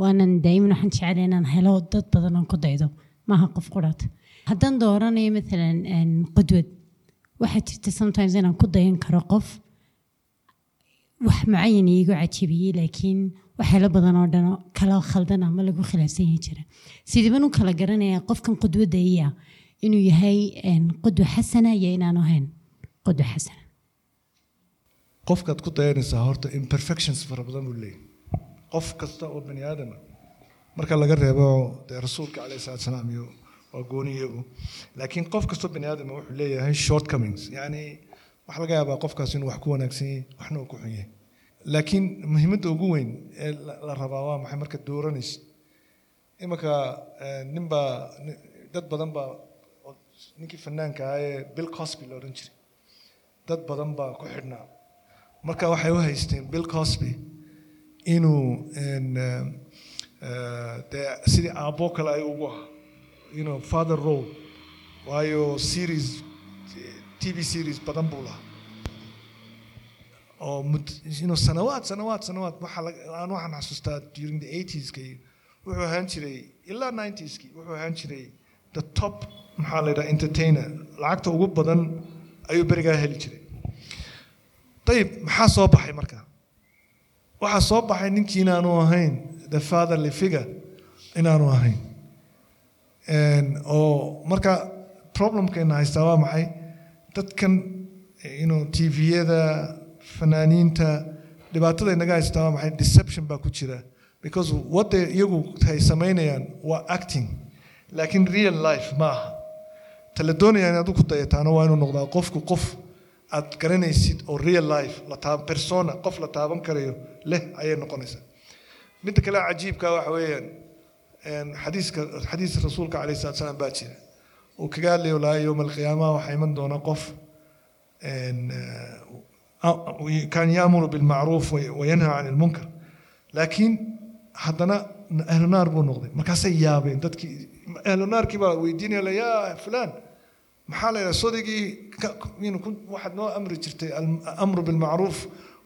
Waanan daa'iman waxaan jecelaynaan helo dad badan aan ku daydo. Maaha qof qurhad haddaan dooranayo maalan qudwad. Waxaa jirta sometimes inaan ku dayan karo qof wax mucayan iigu cajabiyey laakiin waxyaalo badan oo dhan kala khaldan ama lagu khilaafsan yahi jira. Sidiiban u kala garanaya qofkan qudwadaya inuu yahay qudwa xasana iyo inaan ahayn qudwa xasana. Qofkaad ku dayanaysaa horta imperfections fara badan buu leeyahy qof kasta oo bani aadama marka laga reebo dee rasuulka caleyhi salaatu salaam iyo waa gooni iyagu laakiin qof kastoo bani aadama wuxuu leeyahay shortcomings. Yacni waxaa laga yaabaa qofkaas inuu wax ku wanaagsan yahay waxna uu ku xun laakiin muhiimadda ugu weyn ee la rabaa waa maxay marka dooranaysa. Imanka eh, nin baa ni- dad badan baa ninkii fanaanka ahaa ee bill cosby la odhan jiray. Dad badan baa ku xidhnaa. Marka waxay u haysteen bill cosby inuu eh, eh, dee sidii aabbo kale ay ugu ahaa you know, father role waayo series tv series badan buu lahaa oo mud- you know, sanawaad sanawaad sanawaad waxaa aan waxaan xasuustaa during the 80ska iyo wuxuu ahaan jiray ilaa 90skii wuxuu ahaan jiray the top maxaa la yidhaha entertainer. Lacagta ugu badan ayuu berigaa heli jiray. Ayib maxaa soo baxay marka? Waxaa soo baxay ninkii inaanu ahayn the fatherly figure inaanu ahayn oo marka problemkeena haystaa waa maxay? Dadkan know, tviyada fanaaniinta dhibaatada inaga haystaa waa maxay? Deception baa ku jira. Because they iyagu ay samaynayaan waa acting. Laakiin real life ma aha. Tala doonaya inaad ku dayataana waa inuu noqdaa qofku qof aad garanaysid oo real life persona qof la taaban karayo leh ayay noqonaysaa. Midda kale cajiibka waxa weeyaan xadiiska xadiis rasuulka calayhi salaatu salaam baa jira. Uu kaga hadlayo laa yowma alqiyaama waxaa iman doona qof kan yaamuru bilmacruuf wa- wayanha can ilmunkar laakiin haddana ahlu naar buu noqday. Markaasay yaabeen dadkii ahlu naarkii baa weydiinaya yaa fulaan maxaa la ku- waxaad noo amri jirtay amru bilmacruuf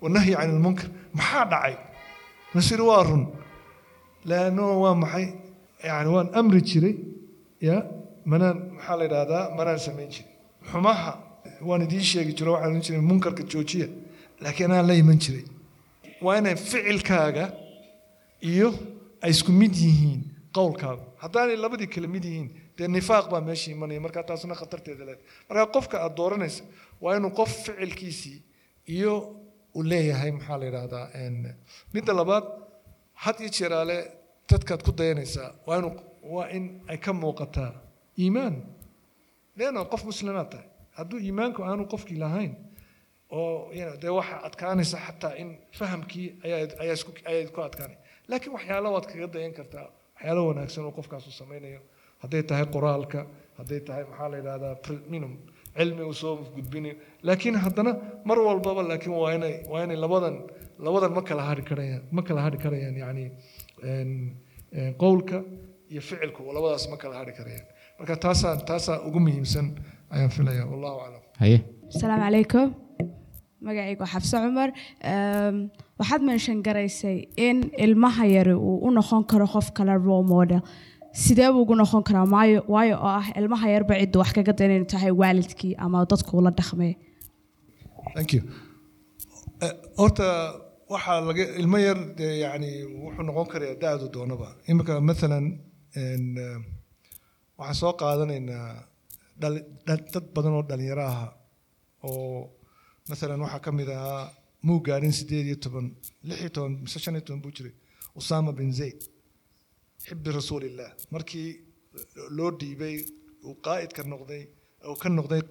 wanahyi can ilmunkar maxaa dhacay? Masir waa run. Laanno waa maxay yani waan amri jiray ya manaan maxaa la yidhahdaa manaan samayn jiray. Xumaha waan idiin sheegi jiro waxaan odhan jiray munkarka joojiya laakiin anaan la iman jiray. Waa inay ficilkaaga iyo ay isku mid yihiin qowlkaagu. Haddaanay labadii kale mid yihiin dee nifaaq baa meesha imanaya. Marka taasna khatarteeda leed marka qofka aad dooranaysa waa inuu qof ficilkiisii iyo uu leeyahay maxaa la yidhaahdaa midda labaad had iyo jeeraale dadkaad ku dayanaysaa waa inuu waa in ay ka muuqataa iimaan. Leanna qof muslimaad tahay. Hadduu iimaanku aanu qofkii lahayn oo dee waxa adkaanaysa xataa in fahamkii ayaa ku adkaanay. Laakiin waxyaalo waad kaga dayan kartaa. Waxyaalo wanaagsan oo qofkaasu samaynayo. Hadday tahay qoraalka hadday tahay maxaa la yidhahdaa minum cilmi uu soo gudbinayo laakiin haddana mar walbaba laakiin waa inay waa inay labadan labadan ma kala hari karayaan ma kala hari karayaan yacni qowlka iyo ficilku labadaas ma kala hari karayaan marka taasaa taasaa ugu muhiimsan ayaan filaya wallahu aclam. Haye. Asalaamu calaykum. Magacaygu xabse cumar. Waxaad meenshan garaysay in ilmaha yari uu u noqon karo qof kale role model. Sidee buu ugu noqon karaa? Maayo waayo oo ah ilmaha yarba ciddu wax kaga dayn inay tahay waalidkii ama dadku la dhaqmay. Thank you. Horta waxaa laga ilmo yar dee yani wuxuu noqon karayaa da-du doonaba. Imika maalan waxaan soo qaadanaynaa dad badan oo dhalinyaro aha oo maalan waxaa ka mid ahaa muu gaarin sideed iyo toban lix iyo toban mise shan iyo toban buu jiray usama bin zayd xibbi rasuulillah. Markii loo dhiibay uu qaa'idka noqday uu ka noqday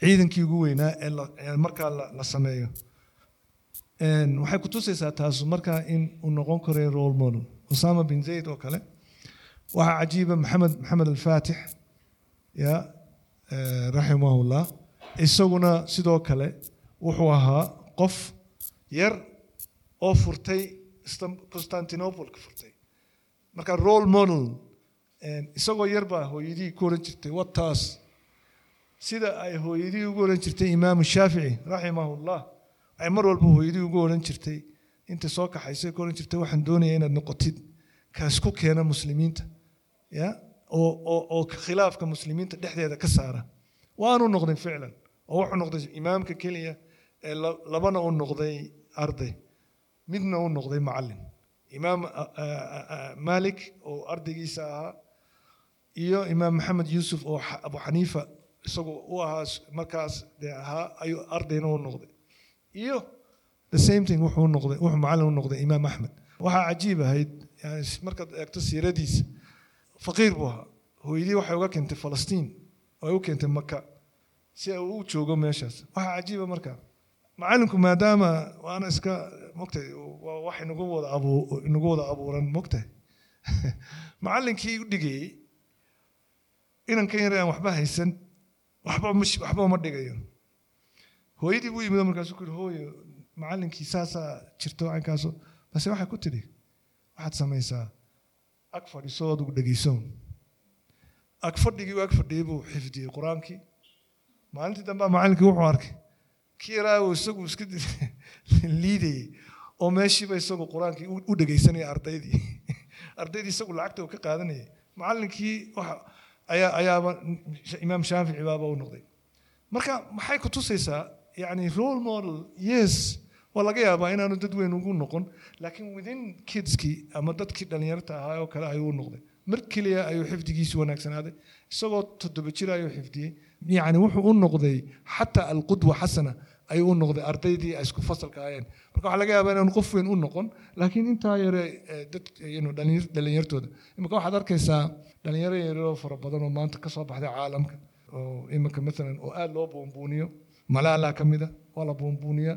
ciidankii ugu weynaa ee markaa la sameeyo waxay kutusaysaa taasu markaa in uu noqon karay role model. Usama bin zayd oo kale. Waxaa cajiiba maxamed maxamed alfaatix ya raximahullah isaguna sidoo kale wuxuu ahaa qof yar oo furtay constantinople ka furtay. Marka role model isagoo yar baa hooyadii ku oran jirtay wataas sida ay hooyadii ugu oran jirtay imaamu shaafici raximahullah ay mar walba hooyadii ugu oran jirtay. Intay soo kaxaysay ku oran jirtay waxaan doonaya inaad noqotid kaasku keena muslimiinta ya oo khilaafka muslimiinta dhexdeeda ka saara. Waanu noqday ficlan oo wuxuu noqday imaamka keliya ee labana u noqday arday midna u noqday macallin. Imaam malik oo ardaygiisa ahaa iyo imaam maxamed yuusuf oo abu xaniifa isagu u ahaa markaas dee ahaa ayuu ardayna u noqday iyo the same thing wuxuu noqday wuxuu macallin u noqday imaam axmed. Waxaa cajiib ahayd yani markaad eegto siiradiisa faqiir buu ahaa. Hooyadii waxay uga keentay falastiin oo ay u keentay maka si uu u joogo meeshaas. Waxaa cajiiba marka macallinku maadaama waana iska mogtahay wax inagu wada abu inagu wada abuuran mogtahay macallinkii u dhigayey inankan yar aan waxba haysan waxba waxba uma dhigayo hooyadii buu yimid markaasuu ku hooyo macallinkii saasaa jirto cankaaso base waxay ku tidhi waxaad samaysaa ag fadhiso adigu dhegeyso ag fadhigii ag fadhiyey buu xifdiyey qur'aankii. Maalintii dambe macallinkii wuxuu arkay kii yaraa uu isagu iska liidayey oo meeshiiba isagu qur'aankii u dhegeysanaya ardaydii ardaydii isagu lacagta uu ka qaadanayay. Macallinkii waxa ayaa ayaaba imaam shaafici baaba u noqday. Marka maxay ku tusaysaa yani role model yes. Waa laga yaabaa inaanu dad weyn ugu noqon laakiin within kidskii ama dadkii dhallinyarta ahaa oo kale ayuu u noqday. Mar keliya ayuu xifdigiisu wanaagsanaaday. Isagoo toddoba jir ayuu xifdiyey. Yani wuxuu u noqday xataa alqudwa xasana ayuu u noqday ardaydii ay isku fasalka ahayeen marka waxaa laga yaabaa inaanu qof weyn u noqon laakiin intaa yare dad dhallinyartooda. Imika waxaad arkaysaa dhalinyaro yaroo fara badan oo maanta ka soo baxday caalamka. Oo imika maalan oo aada loo buunbuuniyo malaala ka mida waa la buunbuuniya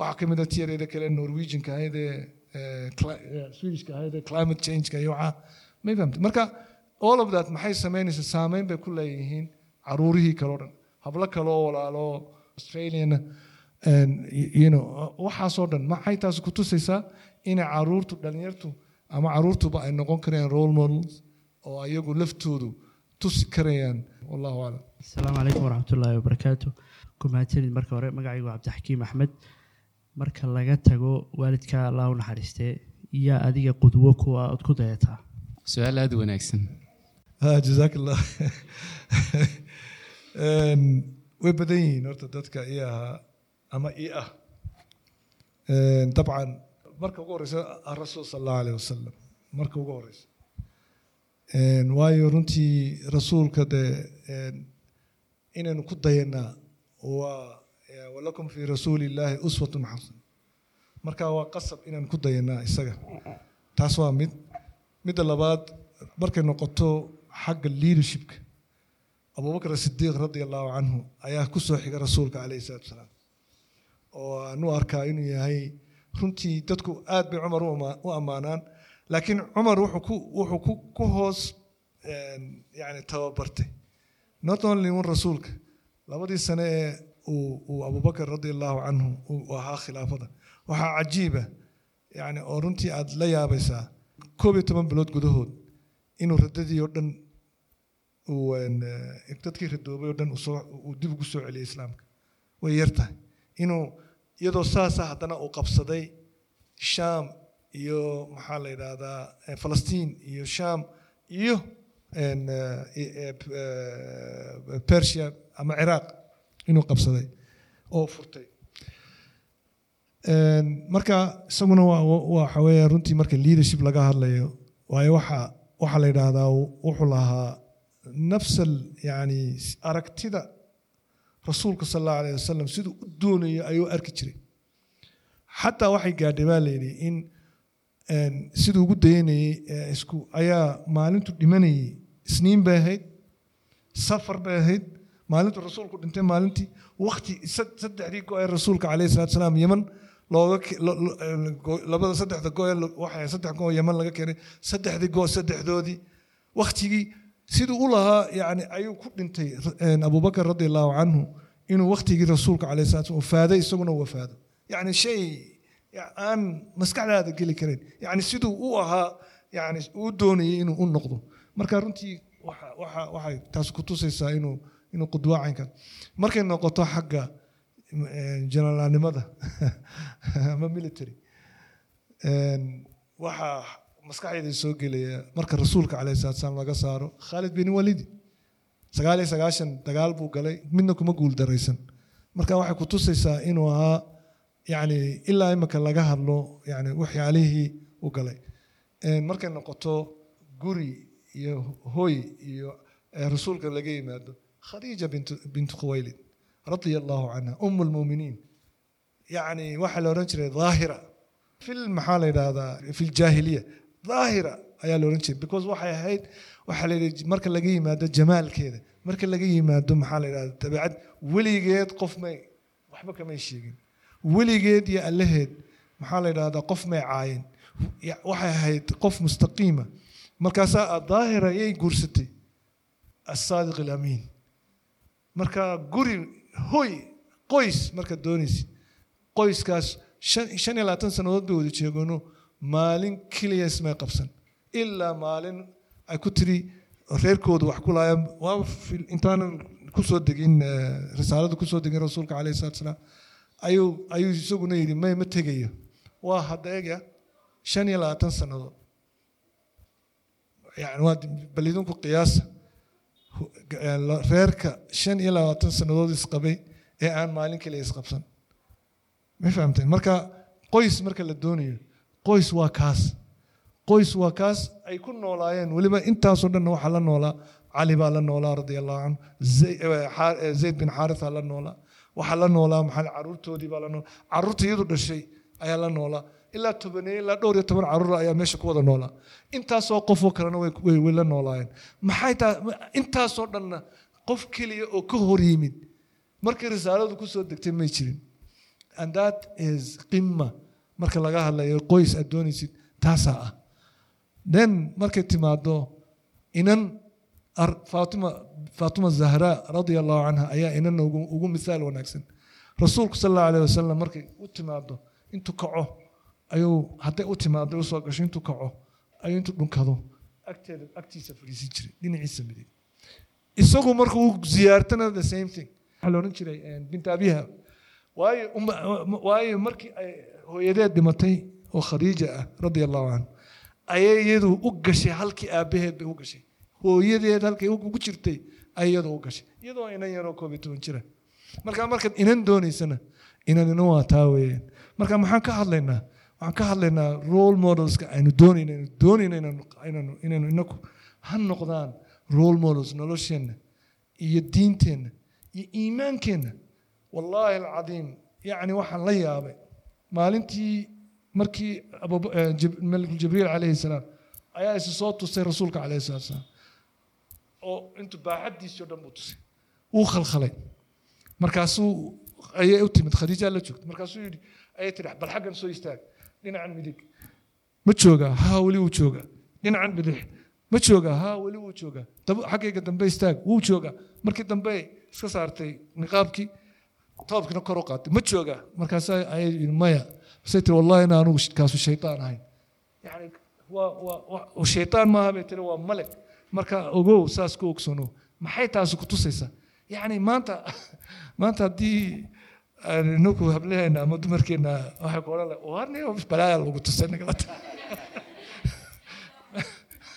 waxaa ka mida tiyareeda kale norwegianka ahayd ee swedishka ahayd ee climate changeka iyo waxaa may fahamtay marka all of that maxay samaynaysaa saameyn bay ku leeyihiin caruurihii kaleo dhan. Hablo kale oo walaalo australiana waxaasoo dhan maxay taas ku tusaysaa inay caruurtu dhalinyartu ama caruurtuba ay noqon karayaan role models oo ayagu laftoodu tusi karayaan? Wallahu aclam asalaamu calaykum waraxmatullaahi wabarakaatu kumahadsanid marka hore magacaygu cabdixakiim axmed. Marka laga tago waalidka allah u naxariistee iyo adiga qudwo kuwa aad ku dayataa su'aal aada u wanaagsan. Jazaak allah way badan yihiin horta dadka i ahaa ama i ah dabcan marka ugu horeysa arasuul sal allahu alayh wasalam marka ugu horeysa waayo runtii rasuulka dee inaynu ku dayanaa walakum fi rasuuli illaahi uswatun xasan marka waa qasab inaan ku dayanaa isaga. Taas waa mid midda labaad markay noqoto xagga leadershipka. Abubakar asidiiq radia allahu canhu ayaa ku soo xiga rasuulka calayhi salaatu wasalaam oo aan u arkaa inuu yahay runtii dadku aad bay cumar u ammaanaan laakiin cumar wuxuu ku hoos yani tababartay. Not only un rasuulka labadii sane ee uu uu abubakar radia allahu canhu uu ahaa khilaafada. Waxaa cajiiba yani oo runtii aad la yaabaysaa koob iyo toban bilood gudahood inuu radadii oo dhan uu dadkii radoobay oo dhan uu dib ugu soo celiyay islaamka. Way yar tahay. Inuu iyadoo saasa haddana uu qabsaday shaam iyo maxaa la yidhaahdaa falastiin iyo shaam iyo een, eh, eh, eh, persia ama ciraaq inuu qabsaday oo furtay. Marka isaguna waxa runtii marka leadership laga hadlayo waayo waxa waxaa la yidhaahdaa wuxuu lahaa nafsal yani aragtida rasuulka sal allahu alayh wasalam siduu u doonayo ayuu arki jiray. Xataa waxay gaadhay baa layidhi in siduu ugu dayanayay isku ayaa maalintu dhimanayay isniin bay ahayd safar bay ahayd maalintu rasuulku dhintay maalintii wakti sad- saddexdii go ee rasuulka calayhi salaatu salaam yeman eh, labada saddexda go ee lo- waxay saddex go yeman laga keenay saddexdii go saddexdoodii. Waktigii siduu u lahaa yani ayuu ku dhintay een, abubakar radi allahu canhu inuu waktigii rasuulka calayhi salaatu salaam wafaaday isaguna wafaado. Yani shay aan maskaxdaada geli karin. Yani siduu u ahaa yani uu doonayay inuu u noqdo marka runtii waxa waxa waxay taas ku tusaysaa inuu inuu qudwo caynkan markay noqoto xagga eh, jenaraalnimada ama military een, waxaa maskaxdayda soo gelaya marka rasuulka calayhi salaatu salaam laga saaro khaalid bin walidi sagaal iyo sagaashan dagaal buu galay midna kuma guul daraysan. Marka waxay ku tusaysaa inuu ahaa yani ilaa imika laga hadlo yani waxyaalihii u galay. Een, markay noqoto guri iyo hoy iyo rasuulka laga yimaado khadiija bintu khuwaylid radia allahu canha um lmuminiin yani waxaa la odhan jiray daahira. Fil maxaa la yidhahdaa fi ljaahiliya daahira ayaa la odhan jiray because waxay ahayd waxaa la yidhi marka laga yimaado jamaalkeeda marka laga yimaado maxaa la yidhahda dabeecad weligeed qof may waxba kamay sheegin. Weligeed iyo allaheed maxaa la yidhahdaa qof may caayin. Waxay ahayd qof mustaqiima markaasaa daahira ayay guursatay asaadiq alamiin. Marka guri hoy qoys marka doonaysid qoyskaas shan iyo labaatan sannadood bay wada jeegano maalin keliya ismay qabsan. Ilaa maalin ay ku tiri reerkoodu wax ku laayaan waa intaanan ku soo degin eh, risaalada ku soo degin rasuulka calayhi salaatu salaam ayuu ayuu isaguna yidhi may ma tegayo. Waa hadeega shan iyo labaatan sannadood bal idinku qiyaasa reerka shan iyo labaatan sannadood isqabay ee aan maalin keliya isqabsan ma fahamteen marka qoys marka la doonayo qoys waa kaas qoys waa kaas ay ku noolaayeen weliba intaasoo dhanna waxaa la noolaa cali baa la noolaa radia allahu canhu zayd bin xaaritha la noolaa waxaa la noolaa maxaa caruurtoodii baa la noolaa carruurta iyadu dhashay ayaa la noolaa ilaa tobaneeye ilaa dhowr iyo toban carruur ayaa meesha ku wada noolaa intaasoo qofoo kalena way la noolaayeen. Maxay taa intaasoo dhanna qof keliya oo ka hor yimid markii risaaladu ku soo degtay may jirin. And that is qima marka laga hadlayo qoys aad doonaysid taasaa ah. Then markay timaado inan fatima fatima zahra radia allahu canha ayaa inana ugu, misaal wanaagsan. Rasuulku sal allahu alayh wasalam markay u timaado intuu kaco ayuu hadday u timaado u soo gasho intuu kaco ayuu intuu dhunkado. Agteeda agtiisa fadhiisin jiray dhinaciisa midig isagu marka uu ziyaartana the same thing. Waxaa la odhan jiray eh, bint abiha waayo waayo markii ay hooyadeed dhimatay oo khadiija ah radia allahu canha ayay iyadu u gashay halkii aabaheed bay u gashay. Hooyadeed halkay ugu jirtay ay iyadu u gashay. Iyadoo inan yaroo koob iyo toban jira. Marka markaad inan doonaysana inanina waa taa weeyaan. Marka maxaan ka hadlaynaa waxaan ka hadlaynaa role modelska aynu doonayna doonayna inaynu inaku ha noqdaan role models nolosheenna iyo diinteenna iyo iimaankeenna. Wallaahi alcadiim yacni waxaan la yaabay maalintii markii eh, Jib- Malik jibriil calayhi salaam ayaa isi soo tusay rasuulka calayhi salaatu salaam. Oo intuu baaxaddiisii dhan buu tusay. Wuu khalkhalay. Markaasuu ayay u timid khadiija la joogtay. Markaasuu yidhi ayay tidhi bal xaggan soo istaag dhinacan midig ma joogaa haa weli wuu joogaa dhinacan bidix ma joogaa haa weli wuu joogaa xaggayga dambe istaag wuu joogaa markii dambe iska saartay niqaabkii toobkina kor u qaatay ma joogaa markaas ayay maya basay tiri wallahi in anugu kaasu shaytaan ahayn yani shaytaan maaha bay tiri waa maleg marka ogow saas ku ogsoonow maxay taasi ku tusaysaa yacni maanta maanta haddii aan inagu hablaheena ama dumarkeena waxay ku odhan warni balaaya lagu tusay nagala taa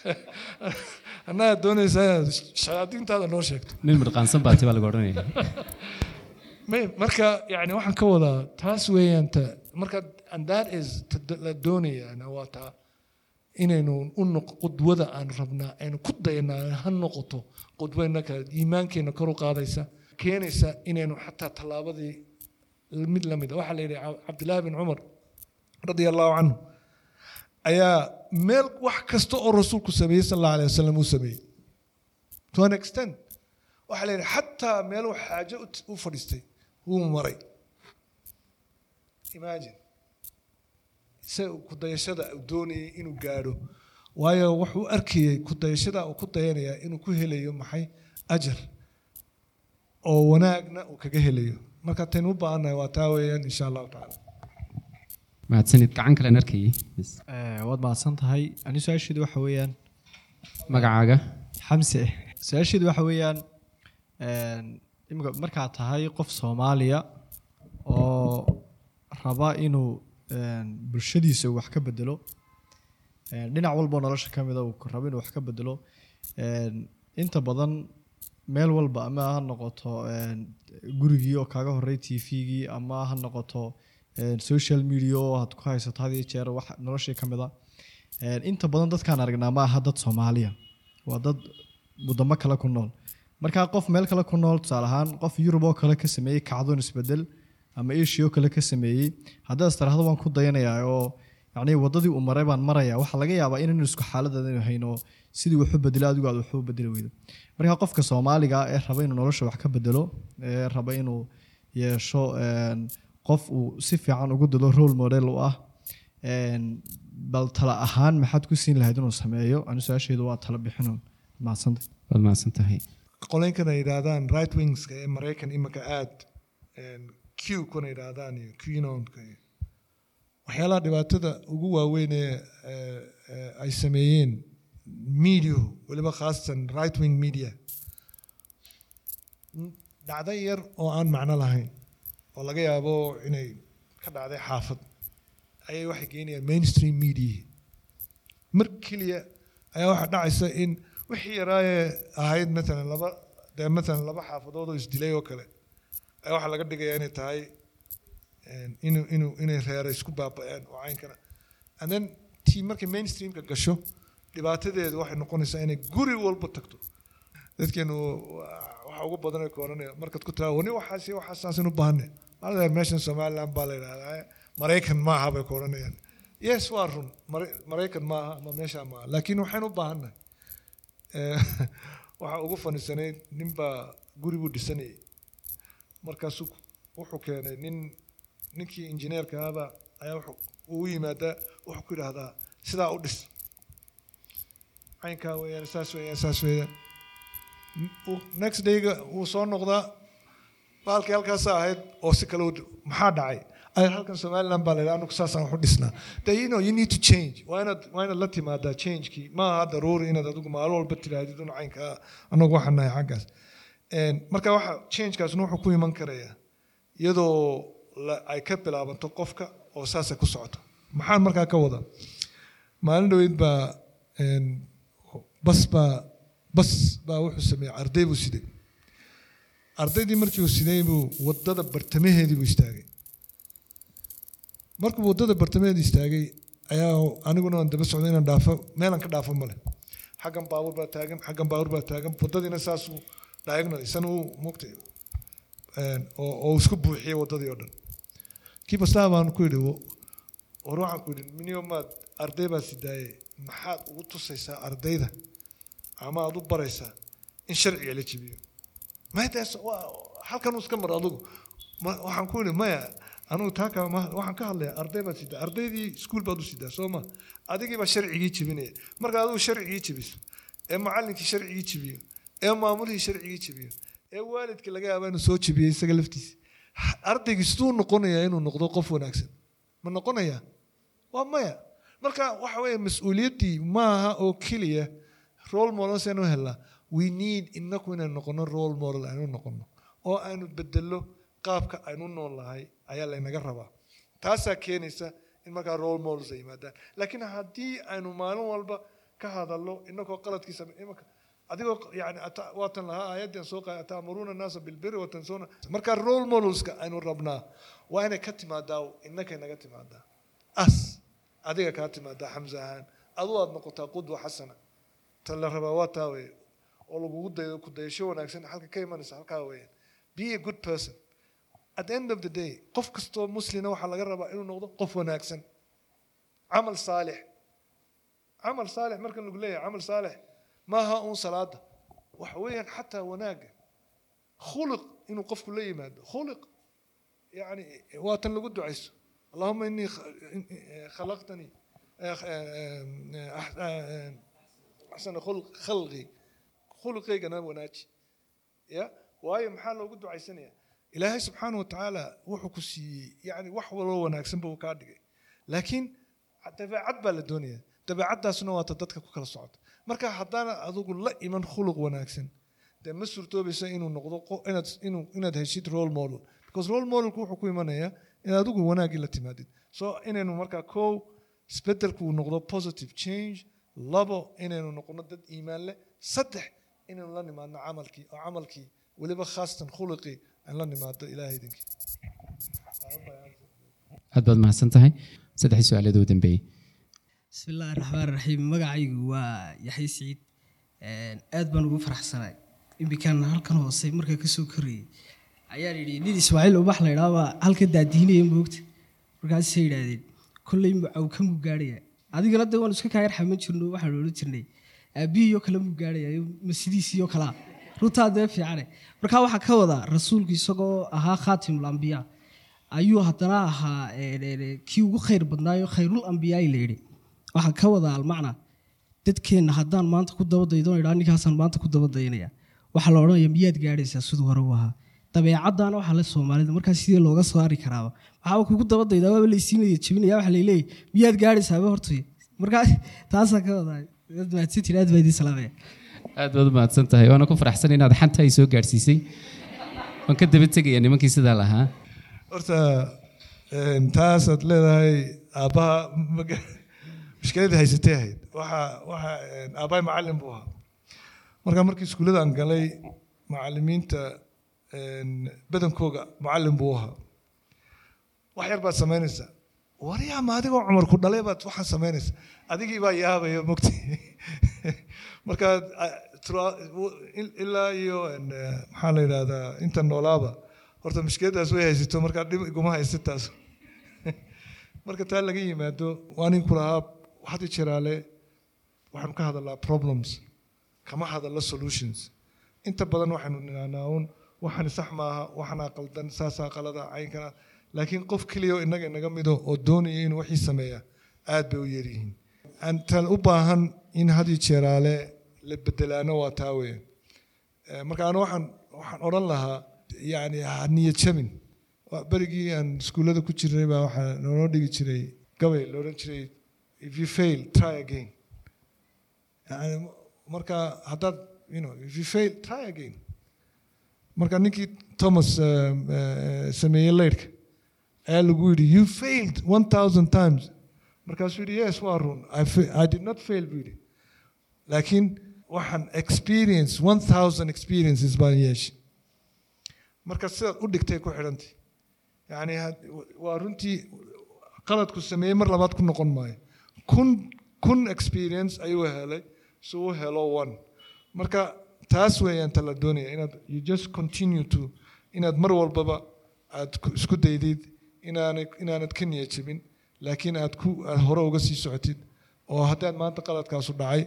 annaga doonaysaa inaad shayaadiintaada noo sheegto. Nin midqaansan baati baa laga odhanaya May- marka yani waxaan ka wadaa taas weeyaan ta marka and that is la doonayaana waa taa inaynu u qudwada aan rabnaa aynu ku dayanaa ha noqoto qudwo innaka iimaankeena kor u qaadaysa keenaysa inaynu xataa tallaabadii mid la mid a waxaa la yidhi Ca- cabdillaahi bin cumar radia allahu canhu ayaa meel wax kasta oo rasuulku sameeyey sal allahu alayh wasalam uu sameeyey. To an extent waxaa la yidhi xataa meeluu xaajo u- fadhiistay wuu maray. Imagine isaga kudayashada uu doonayay inuu gaadho waayo wuxuu arkayey kudayashada uu ku dayanayaa inuu ku helayo maxay ajar oo wanaagna uu kaga helayo marka taynu u baahannahay waa taa weeyaan insha allahu tacaala mahadsanid gacan kalen arkayay. Eh, waad mahadsan tahay ani su'aasheedu waxa weeyaan. Magacaaga. Xamse. Su'aasheedu waxa weeyaan imika markaad tahay qof soomaaliya oo raba inuu bulshadiisa wax ka bedelo dhinac walboo nolosha ka mida uu rabo inuu wax ka bedelo inta badan meel walba ama ha noqoto gurigii oo kaaga horey tvgii ama ha noqoto social media oo aad ku haysato had iyo jeer wax noloshii ka mida Een, inta badan dadkaan aragnaa ma aha dad soomaaliya. Waa dad wadamo kale ku nool. Markaa qof meel kale ku nool tusaale ahaan qof yurub oo kale ka sameeyey kacdoon isbeddel ama asia oo kale ka sameeyey haddaad istiraahdo waan ku dayanayaa oo yacni wadadii uu maray baan maraya waxaa laga yaabaa inaynu isku xaaladdeedanu hayno sidii waxu bedelo adigu aad waxu bedeli weydo marka qofka soomaaliga ah ee raba inuu nolosha wax ka bedelo ee raba inuu yeesho qof uu si fiican ugu dado role model u ah bal tala ahaan maxaad ku siin lahayd inuu sameeyo? Ani su'aasheedu waa tala bixinun waad mahadsan tahay. Qoleenkana yidhaahdaan right wingska ee maraykan imika aad q kuna yidhaahdaan iyo qnonka iyo waxyaalaha dhibaatada ugu waaweyn ee ay sameeyeen media weliba khaasatan right wing media dhacdo yar oo aan macno lahayn oo laga yaabo inay ka dhacday xaafad ayay waxay keenayaan mainstream media. Mar keliya ayaa waxaa dhacaysa in wixii yaraayee ahayd maalan laba dee maalan laba xaafadood oo isdilay oo kale ayaa waxaa laga dhigayaa inay tahay inay reera isku baaba'een oo caynkana and then tii markay mainstreamka gasho dhibaatadeedu waxay noqonaysaa inay guri walba tagto dadkeenu waxa ugu badan ay kooranaya markaad ku tiraa wani waxaas waxaasaasinu baahane maladeer meeshan somaliland baa la yidhahdaa maraykan maaha bay kooranayaan yes waa run Mara- maraykan maaha ama meesha maaha laakiin waxaynu u baahannahay waxaa ugu fanisanayd nin baa guri buu dhisanayay markaasuu wuxuu keenay nin ninkii injineerka ahaba ayaa uu yimaadaa wuxuu ku yidhaahdaa sidaa u dhis. Caynkaa weeyaan saas weeyaan saas weeyaan. Next dayga wuu soo noqdaa baalkii halkaasa ahayd oo si kale maxaa dhacay? Ay halkan somaliland baa layidhaha anagu saasaan wax u dhisnaa. De you know you need to change. Waa inaad waa inaad la timaadaa changekii? Ma aha daruuri inaad adigu maalin walba tidhaahdid un caynkaa anagu waxaan nahay xaggaas. Marka waxa changekaasna wuxuu ku iman karayaa iyadoo ay ka bilaabanto qofka oo saasay ku socoto. Maxaan markaa ka wadaa? Maalin dhaweyd baa bas baa bas baa wuxuu sameeyey arday buu siday ardaydii markii uu siday buu waddada bartamaheedii buu istaagay. Markuu waddada bartamaheeda istaagay ayaa aniguna aan daba socday inaan dhaafo meelaan ka dhaafo male xaggan baabuur baa taagan xaggan baabuur baa taagan. Waddadiina saasuu diagonal isana uu mugtay oo oo isku buuxiyey waddadii oo dhan kii bastaa baan ku yidhi war waxaan ku yidhi maad arday baa sidaaye maxaad ugu tusaysaa ardayda? Ama aad u baraysaa in sharciga la jebiyo? Maytaas halkan iska mar adigu waxaan ku yidhi maya anugu taa ka waxaan ka hadlayaa arday baad sidaa ardaydii iskuul baad u sidaa soo ma? Adigii baa sharcigii jebinaya. Marka adigu sharcigii jebiso ee macallinkii sharcigii jebiyo ee maamulihii sharcigii jebiyo ee waalidka laga yaaba inuu soo jebiyey isaga laftiisa ardaygii siduu noqonayaa inuu noqdo qof wanaagsan. Ma noqonayaa waa maya. Marka waxa weeye mas'uuliyaddii maaha oo keliya role models aynu helnaa we need inaku inaynu noqono role model aynu noqono oo aynu bedello qaabka aynu nool nahay ayaa laynaga rabaa. Taasaa keenaysa in markaa role models ay yimaadaan. Laakiin haddii aynu maalin walba ka hadallo inagoo qaladkiisa imaka adigoo yani waatan lahaa aayaddii soo qaay ataamuruuna naasa bilbiri watansuuna marka role modelska aynu rabnaa waa inay ka timaadaa innakay naga timaadaa. As adiga kaa timaadaa xamse ahaan. Aduu aad noqotaa qudwa xasana. Tan la rabaa waa taa weye oo lagugu daydo ku dayasho wanaagsan halka ka imanaysa halkaa weeyaan be a good person. At the end of the day qof kastoo muslina waxaa laga rabaa inuu noqdo qof wanaagsan. Camal saalix. Camal saalix markan lagu leeyahay camal saalix maaha uun salaada. Waxa weeyaan xataa wanaagga khuliq inuu qofku la yimaado. Khuliq yani waa tan lagu ducayso. Allahuma inii khalaqtanii axsana khalqi. Khuluqaygana wanaaji. Ya? Waayo maxaa loogu ducaysanaya? Ilaahay subxaana watacaala wuxuu ku siiyey yani wax waloo wanaagsanba uu kaa dhigay. Laakiin dabeecad baa la doonaya. Dabeecaddaasna waata dadka ku kala socota marka haddaana adigu la iman khuluq wanaagsan dee ma suurtoobaysa inuu noqdo inaad heshid role model. Because role modelku wuxuu ku imanayaa inaad adigu wanaaggii la timaadid. So inaynu markaa kow isbedelku noqdo positive change labo inaynu noqono dad iimaan leh saddex inaynu la nimaadno camalkii oo camalkii weliba khaasatan khuluqii aan la nimaado ilaahay idinkii aad baad mahadsan tahay saddexdii su'aaleed ugu dambeeyey bismi illaahi raxmaan raxiim magacaygu waa yaxya siciid aad baan ugu faraxsanay. Imbikaan halkan hoose markaa ka soo korayay ayaan yidhi nin ismaaciil ubax la idhaabaa halka daadiinaya moogta markaasay yidhaahdeen kolley mucaw ka muu gaarhaya adigana dee waan iska kaayar xaman jirno waxaan odhan jirnay. Aabbihiyoo kale muu gaarhaya ma sidiisiyoo kalaa runtaa dee fiicane markaa waxaa ka wadaa rasuulku isagoo ahaa khaatimul ambiyaa ayuu haddana ahaa kii ugu khayr badnaayo khayrul ambiyaai la yidhi waxaan ka wadaa almacna dadkeenna haddaan maanta ku dabadaydo idhaa ninkaasaan maanta ku dabadaynaya waxaa la odhanaya miyaad gaadhaysaa? Siduu hore u ahaa. Dabeecaddaana waxaa le soomaalida. Markaa sidee looga saari karaaba? Waxaaba kugu dabadaydaa waaba laysiinaya jebinaya waxa layleeyahy miyaad gaadhaysaaba hortay markaa taasaa ka wadaa aad mahadsantiin aad baa idiin salaamaya aad baad u mahadsan tahay. Waana ku faraxsan inaad xanta ay soo gaadhsiisay. Waan ka daba tegaya nimankii sidaa lahaa horta taasaad leedahay aabbaha mushkiladii haysatay ahayd. Waxa aabbahay macallin buu ahaa. Marka markii iskuullada aan galay macallimiinta badankooga macallin buu ahaa. Wax yar baad samaynaysaa. Waryaa ma adigoo cumar ku dhalay baad waxaan samaynaysa adigii baa yaabaya mogti marka ilaa iyo maxaa la yidhahdaa inta noolaaba. Horta mushkiladaas way haysato markaa dhib iguma taas marka taa laga yimaado waa nin ku waxdi jiraale waxaanu ka hadalnaa problems kama hadalno solutions. Inta badan waxaynu ninaanaa uun waxani sax maaha waxanaa qaldan saasaa qalada caynkana laakiin qof keliya oo innaga inaga mido oo doonaya inuu wixii sameeya aad bay u yaryihiin tan u baahan in hadi jeeraale la bedelaano waa taa weeye marka anu waxaan waxaan odhan lahaa yani ha niyad berigii aan iskuullada ku jirnay baa waxaa noonoo dhigi jiray gabay la odhan jiray if you fail try again. Yani marka haddaad you know if you fail try again. Marka ninkii thomas sameeyey leydhka ayaa lagu yidhi you failed one thousand times. Markaasuu yidhi yes waa run. I did not fail buu yidhi. Laakiin waxaan experience one thousand experiences baan yeeshay. Marka sidaad u dhigtay ku xidhantay. Yani waa runtii qaladku sameeyey mar labaad ku noqon maayo kun kun experience ayuu helay si uu helo one. Marka taas weeyaan ta la doonaya inaad you just continue to inaad mar walbaba aad ku- isku daydid inaanad ka jebin laakiin aad hore uga sii socotid oo haddaad maanta qaladkaasu dhacay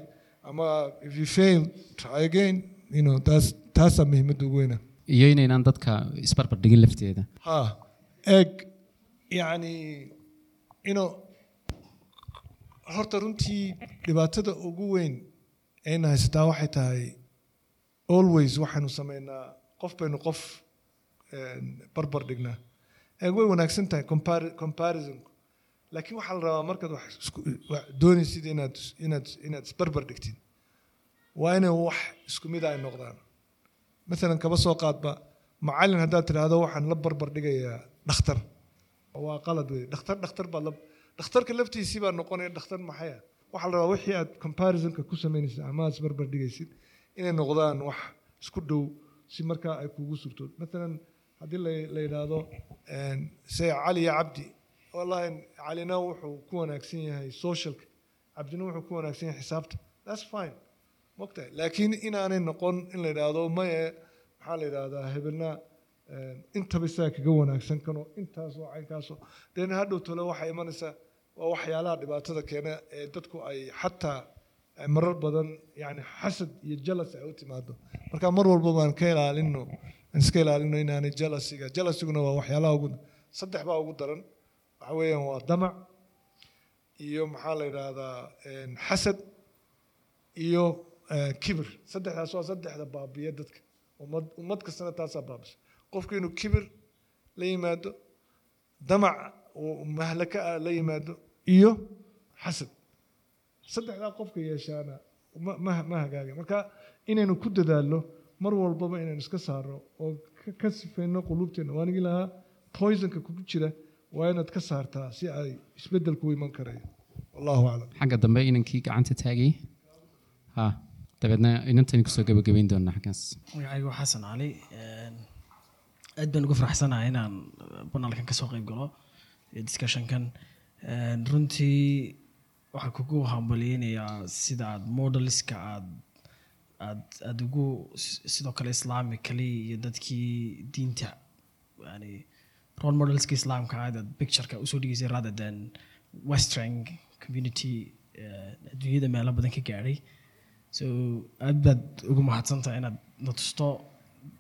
ama if you fail try again you know taas taasaa muhiimadda ugu weyna iyo inaynaan dadka isbarbar dhigin lafteeda. Ha eeg yacni ino horta runtii dhibaatada ugu weyn ayna haysataa waxay tahay always waxaanu sameynaa qof baynu qof barbar dhignaa. Way wanaagsan tahay compari- comparisonku laakiin waxaa la rabaa markaad wax doonaysid inaad inaad inaad isbarbar dhigtid. Waa inay wax isku mid ay noqdaan. Maalan kaba soo qaadba macalin haddaad tidhaahdo waxaan la barbar dhigayaa dhakhtar. Waa qalad wey dhakhtar dhakhtar baad la dhakhtarka laftiisii baa noqonaya dhakhtar maxaya waxaa la rabaa wixii aad comparisonka ku samaynaysid ama aad isbarbar dhigaysid inay noqdaan wax isku dhow si markaa ay kugu surto. Maalan haddii la yidhaahdo say cali iyo cabdi wallahi calina wuxuu ku wanaagsan yahay socialka. Cabdina wuxuu ku wanaagsan yahay xisaabta. That's fine. Mogtahay laakiin inaanay noqon in la yidhaahdo maye maxaa la yidhaahdaa hebelna intaba isaga kaga wanaagsan kano intaasoo caynkaasoo. Den hadhow tole waxay imanaysaa waa waxyaalaha dhibaatada keena ee dadku ay xataa marar badan yani xasad iyo jalas ay u timaado marka mar walba baan ka ilaalino aan iska ilaalino inaanay jalasiga jalasiguna waa waxyaalaha ugu saddex baa ugu daran. Waxa weeyaan waa damac iyo maxaa la yidhaahdaa xasad iyo eh, kibir. Saddexdaas waa saddexda baabiya dadka. Ummad ummad kastana taasaa baabisa qofku inuu kibir la yimaado damac mahlaka ah la yimaado iyo xasad. Saddexdaa qofka yeeshaana ma ma ma hagaaga marka inaynu ku dadaalno mar walbaba inaynu iska saarno oo ka- sifayno quluubteena. Waanigi lahaa poisonka kugu jira waa inaad ka saartaa si ay isbedelku u iman karayo wallahu aclam. Xagga dambe inankii gacanta taagay. Ha dabeedna inantaynu ku soo gabagabayn doonaa xaggaas. Magacaygu waa xasan cali aad baan ugu faraxsanahay inaan banaalkan ka soo qayb galo iyo discussionkan runtii waxaan kugu hambaliyeynayaa sida aad modeliska aad aad aad ugu sidoo kale islamically iyo dadkii diinta yani role modelska islaamka aad aad u soo dhigeysay rather than western community adduunyada meelo badan ka gaadhay. So aad baad ugu mahadsantahay inaad na tusto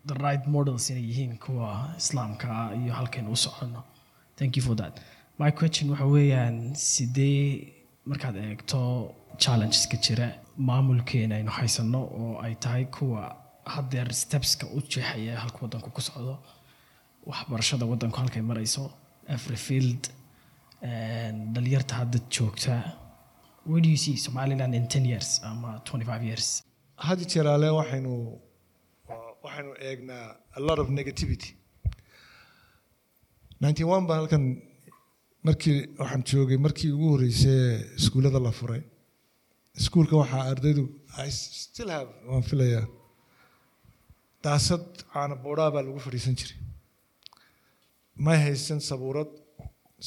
the right models inay yihiin kuwa islaamka iyo halkaynu u soconno. Thank you for that my question waxa weeyaan sidee markaad eegto challengeska jira maamulkeena aynu haysano oo ay tahay kuwa haddeer stepska u jeexaya halka wadanku ku socdo? Waxbarashada wadanku halkay marayso every field and dhalinyarta hadda joogta. Where do you see somaliland in 10 years ama 25 years? Had iyo jeer ale waxaynu waxaynu eegnaa a lot of negativity. 91 baan halkan markii waxaan joogay markii ugu horreysay iskuullada la furay iskuulka waxaa ardaydu have waan filayaa daasad caana boodhaa baa lagu fadhiisan jiray. May haysan sabuurad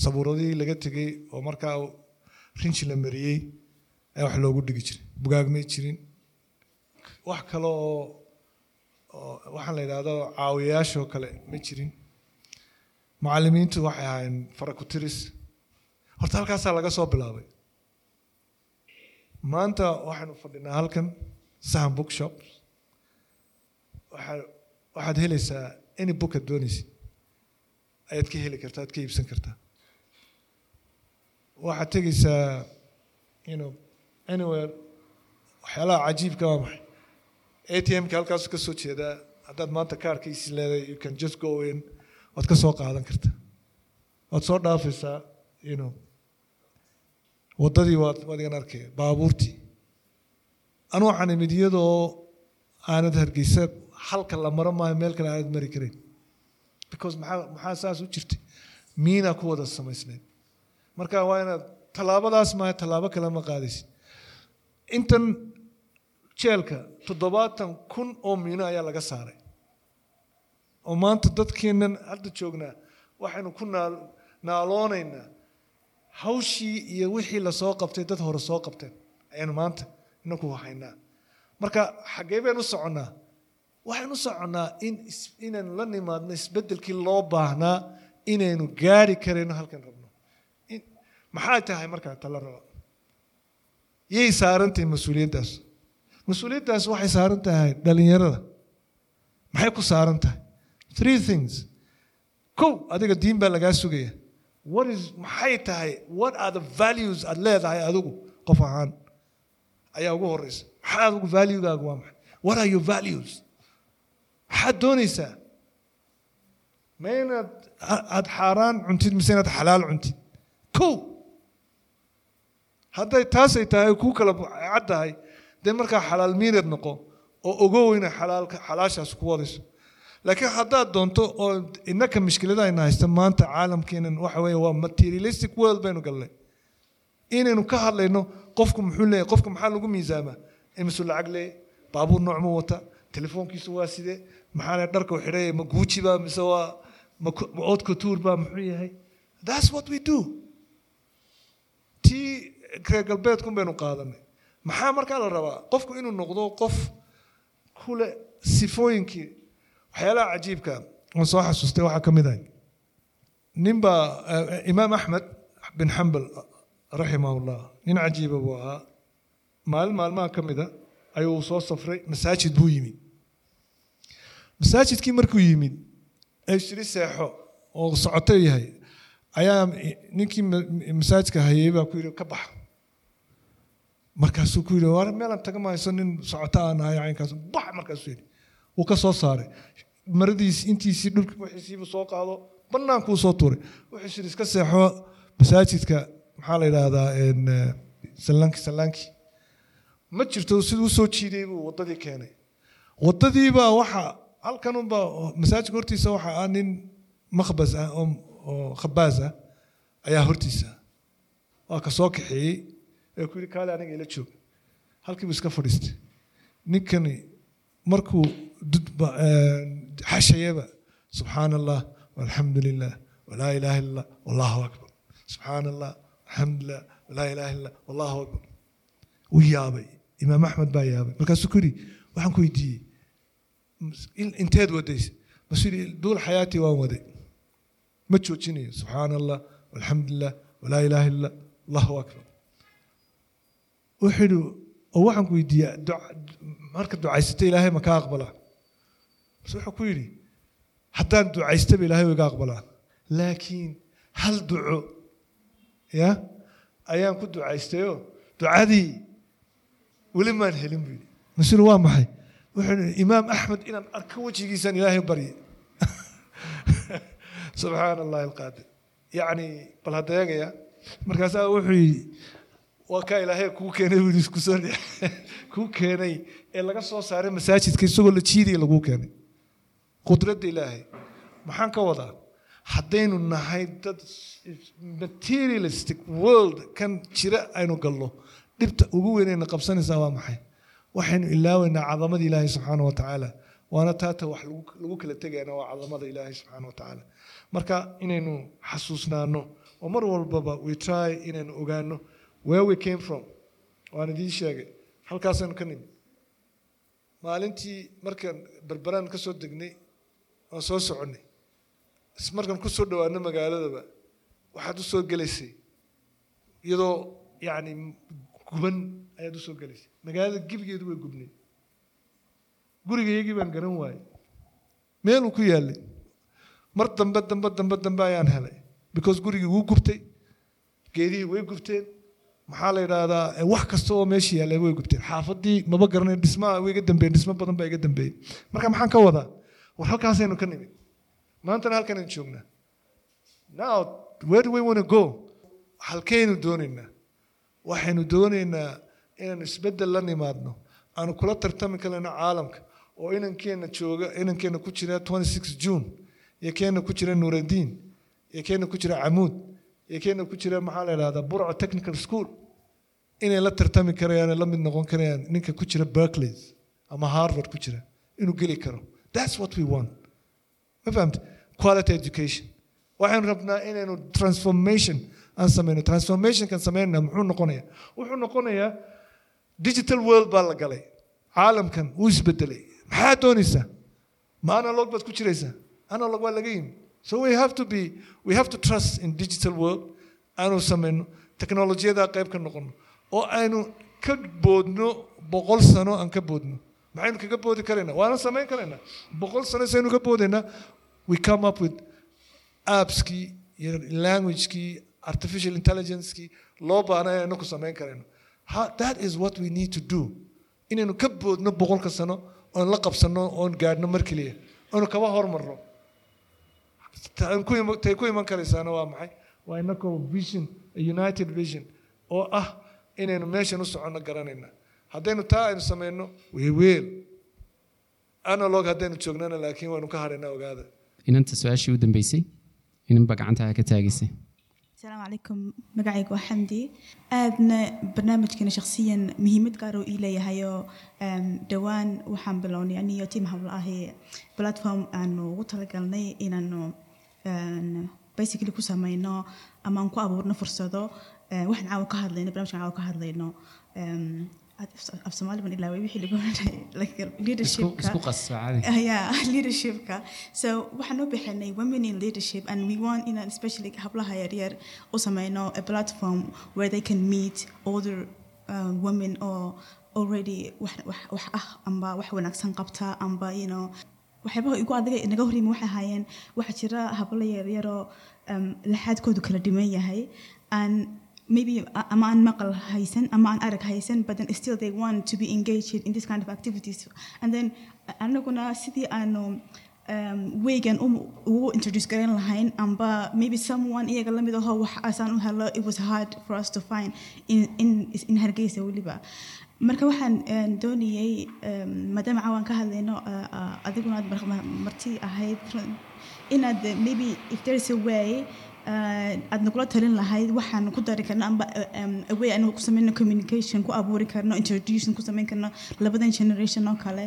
sabuuradihii laga tegey oo markaa rinji la mariyey ayaa wax loogu dhigi jiray. Bugaag may jirin. Wax kale oo oo waxaan la yidhaahdo caawiyayaashoo kale ma jirin macallimiintu waxay ahaayeen farakutiris horta halkaasaa laga soo bilaabay. Maanta waxaynu fadhinaa halkan sahan bookshop. Waxaa waxaad helaysaa any book aad doonaysid. Ayaad ka heli kartaa aad ka iibsan kartaa. Waxaad tegaysaa you know anywhere. Waxyaalaha cajiibka waa maxay? Atm-ka halkaasu ka soo jeedaa. Haddaad maanta kaarkiisi leedahay you can just go in waad ka soo qaadan kartaa waad soo dhaafaysaa you know. Waddadii waad waad igan arkaya baabuurtii. Anu waxaan imid iyadoo aanad hargeysa halka la maro maayo meel kale aanad mari karayn because maxaa saas u jirtay? Miinaa ku wada samaysnayd. Marka waa inaad tallaabadaas maayo tallaabo kale ma qaadaysid. Intan jeelka toddobaatan kun oo miino ayaa laga saaray oo maanta dadkeennan hadda joognaa waxaynu ku naal naaloonaynaa hawshii iyo wixii la soo qabtay dad hore soo qabteen ayaanu maanta inaku haynaa. Marka xaggee baynu u soconnaa? Waxaynu u soconnaa in inaynu la nimaadno isbeddelkii loo baahnaa inaynu gaari karayno halkan rabno. Maxay tahay markaa tala raba yay saaran tahay mas'uuliyaddaas. Mas'uuliyaddaas waxay saaran tahay dhalinyarada. Maxay ku saaran tahay three things. Kow adiga diin baa lagaa sugaya. What is maxay tahay what are the values aad leedahay adigu? Qof ahaan. Ayaa ugu horeysa maxaa adigu valuegaagu waa maxay? What are your values? Maxaad doonaysaa? Ma inaad a- aad xaaraan cuntid mise inaad xalaal cuntid? Kow! Hadday taasay tahay ku kala caddahay dee markaa xalaal miinad noqo oo ogow inay xalaalka xalaashaas ku wadayso laakiin haddaad doonto oo innaka mushkilada ayna haysta maanta caalamkeenan waxa weeye waa materialistic world baynu galnay. Inaynu ka hadlayno qofku muxuu leeyahay qofka maxaa lagu miisaamaa imisu lacag leeyahay baabuur nooc ma wata telefoonkiisu waa sidee maxaa le dharka u xidhaya ma guuji baa mise waa ma ku- ma haute couture baa muxuu yahay? That's what we do. Tii reer galbeedkun baynu qaadanay. Maxaa markaa la rabaa? Qofku inuu noqdo qof kule sifooyinkii waxyaalaha cajiibka aan soo xasuustay waxaa ka mid ahay. Ninbaa eh, imaam axmed bin xambal raximahullah nin cajiiba buu ahaa. Maalin maalmaha ka mida ayuu soo safray masaajid buu yimid. Masaajidkii markuu yimid ee shiri seexo oo socoto yahay ayaa ninkii ma- masaajidka hayay baa ku yidhi ka bax. Markaasuu ku yidhi war meelaan taga mahayso nin socoto aan ahay caynkaas. Bax markaasuu yidhi wuu ka soo saaray. Maradiisi intiisii dhulki wixiisiibuu soo qaado bannaankuu soo tuuray. Wuxuu yidhi iska seexo masaajidka maxaa la yidhaahdaa sallaanki sallaanki ma jirto siduu u soo jiiday buu waddadii keenay. Waddadiibaa waxa halkanunbaa masaajidka hortiisa waxa ah nin makhbas ah oo khabaas ah ayaa hortiisa waa ka soo kaxeeyey. Ee ku yidhi kaale aniga ila joog halkiibuu iska fadhiistay. Ninkani markuu xashayaba subxaana allah walxamdu lilah walaa ilaaha illa allah wallahu akbar. Subxaana allah alxamdulilah walaa ilaaha illa allah wallahu akbar. Wuu yaabay. Imaam axmed baa yaabay. Markaasuu ku yidhi waxaan ku weydiiyey. "In- inteed wadays masuu yidhi duul xayaatii waan waday. Ma joojinayo. Subxaana allah walxamdulilah walaa ilaaha illa allahu akbar. Wuxuu yidhi oo waxaan ku weydiiyaa marka ducaysata ilaahay ma ka aqbalaa bas wuxuu ku yidhi haddaan ducaystaba ilaahay waa iga aqbalaa laakiin hal duco ya? Ayaan ku ducaystayoo ducadii weli maan helin buu yidhi. Masiru waa maxay? Wuxuu yidhi imaam axmed inaan arko wejigiisaan ilaahay barye. Subxaana allahi alqaadir. Yacni bal hadda markaasaa wuxuu yidhi waa kaa ilaahay kuu keenay buu yidhi isku soo dhex kuu keenay ee laga soo saaray masaajidka isagoo la jiidaya laguu keenay qudradda ilaahay. Maxaan ka wadaa? Haddaynu nahay dad materialistic world kan jira aynu galno. Dhibta ugu weynayna qabsanaysaa waa maxay? Waxaynu ilaaweynaa cadamada ilaahay subxaana wa tacaala. Waana taata wax lagu kala tegayana waa cadamada ilaahay subxaana wa tacaala. Marka inaynu xasuusnaano oo mar walbaba we try inaynu ogaano where we came from. Waan idiin sheegay. Halkaasaynu ka nimid maalintii markaan berberaan ka soo degnay waan soo soconnay markaan ku soo dhowaano magaaladaba waxaad u soo gelaysay. Iyadoo yacni guban ayaad u soo gelaysay. Magaalada gebigeedu way gubnay. Gurigayagii baan garan waayey. Meeluu ku yaallay mar dambe dambe dambe dambe ayaan helay. Because gurigii wuu gubtay. Geedihii way gubteen. Maxaa la yidhaahdaa wax kasta oo meesha yaallay way gubteen. Xaafadii maba garanay dhismaha way iga dambeeyeen dhismo badan baa iga dambeeyey marka maxaan ka wadaa halkaasaynu ka nimid maantana halkanaynu joognaa now where do we want to go? halkaynu doonaynaa waxaynu doonaynaa inaan isbeddel la nimaadno aanu kula tartami karayno caalamka oo inankeenna jooga inankeenna ku jira 26 june. iyo keenna ku jira nuuraddiin iyo keenna ku jira camuud iyo keenna ku jira maxaa la idhahdaa burco technical school. inay la tartami karayaan la mid noqon karayaan ninka ku jira berkeley ama harvard ku jira inuu geli karo that's what we want. Ma fahamta quality education. Waxaynu rabnaa inaynu transformation aan sameyno transformationkan sameynana muxuu noqonayaa. Wuxuu noqonayaa digital world baa la galay. Caalamkan wuu isbedelay. Maxaa doonaysaa? Ma analog baad ku jiraysaa? Analog waa laga yimi. So we have to be we have to trust in digital world. Aanu sameyno teknolojiyada qayb ka noqono. Oo aynu ka boodno boqol sano aan ka boodno maxaynu kaga boodi karaynaa waana samayn karaynaa boqol sano saynu ka boodaynaa we come up with appskii iyo languagekii artificial intelligencekii loo baahna inaynu ku samayn karayno Ha- that is what we need to do. Inaynu ka boodno boqolka sano oon la qabsano oon gaadhno mar keliya oonu kaba hormarno tay ku iman karaysaana waa maxay waa inakoo vision united vision. Oo ah inaynu meeshan u soconno garanayna haddaynu taa aynu samayno weweel analog haddaynu joognana laakiin waynu ka hadhayna ogaada. Inanta su'aashii u dambeysay? Inanbaa gacantaha ka taagaysay asalaamu calaykum magacayga waa xamdi. Aadna barnaamijkana shakhsiyan muhiimad gaar oo ii leeyahayoo dhowaan waxaan bilownay aniyo tiimhawla ahee platform aanu ugu talagalnay inaanu basically ku samayno ama ku abuurno fursado waxaan caawa ka hadlayno barnamijkan caawa ka hadlayno af- soomaali baan ilaaway wixii lagu leadershipka. So waxaan u bixinay women in leadership and we want in especially hablaha yaryar u sameyno a platform where they can meet older uh, women or already wax ah amba wax wanaagsan qabta amba you know. Waxyaabaha igu adiga naga hor yimi waxay ahaayeen waxaa jira hablo yaryaroo um, laxaadkoodu kala dhiman yahay and maybe a- ama aan maqal haysan ama aan arag haysan but then still they want to be engaged in this kind of activities. And then anaguna sidii aanu um, waygan u- ugu introduce garan lahayn amba maybe someone iyaga la mid aho wax asaan u helo it was hard for us to find in, in, in hargeysa weliba marka waxaan eh, doonayay em, maadaama cawaan ka hadlayno eh, eh, adiguna aad mar- mar- marti ahayd. Inaad eh, maybe if there is a way eh, aad nagula talin lahayd waxaan ku dari karno amba eh, em, a way anu ku sameyno communication ku abuuri karno introduction ku sameyn karno labadan generation oo kale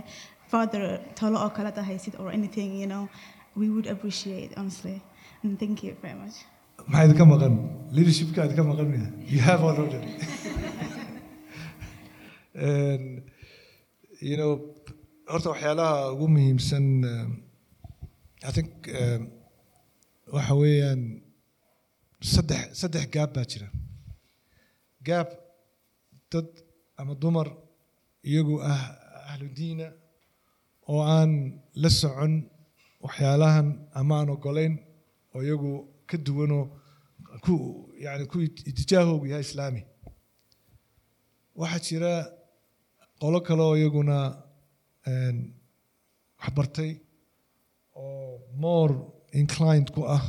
father talo oo kale tahaysid or anything you know we would appreciate honestly. And thank you very much. Maxaa idinka maqan? Leadershipka idinka maqan miya you have already And, you know horta waxyaalaha ugu muhiimsan i think waxa weeyaan saddex saddex gaab baa jira. Gaab dad ama dumar iyagu ah ahlu diina oo aan la socon waxyaalahan ama aan ogolayn oo iyagu ka duwanoo ku yani ku itijaahoogu yahay islaami. Waxaa jira qolo kale oo iyaguna een, wax bartay oo more inclined ku ah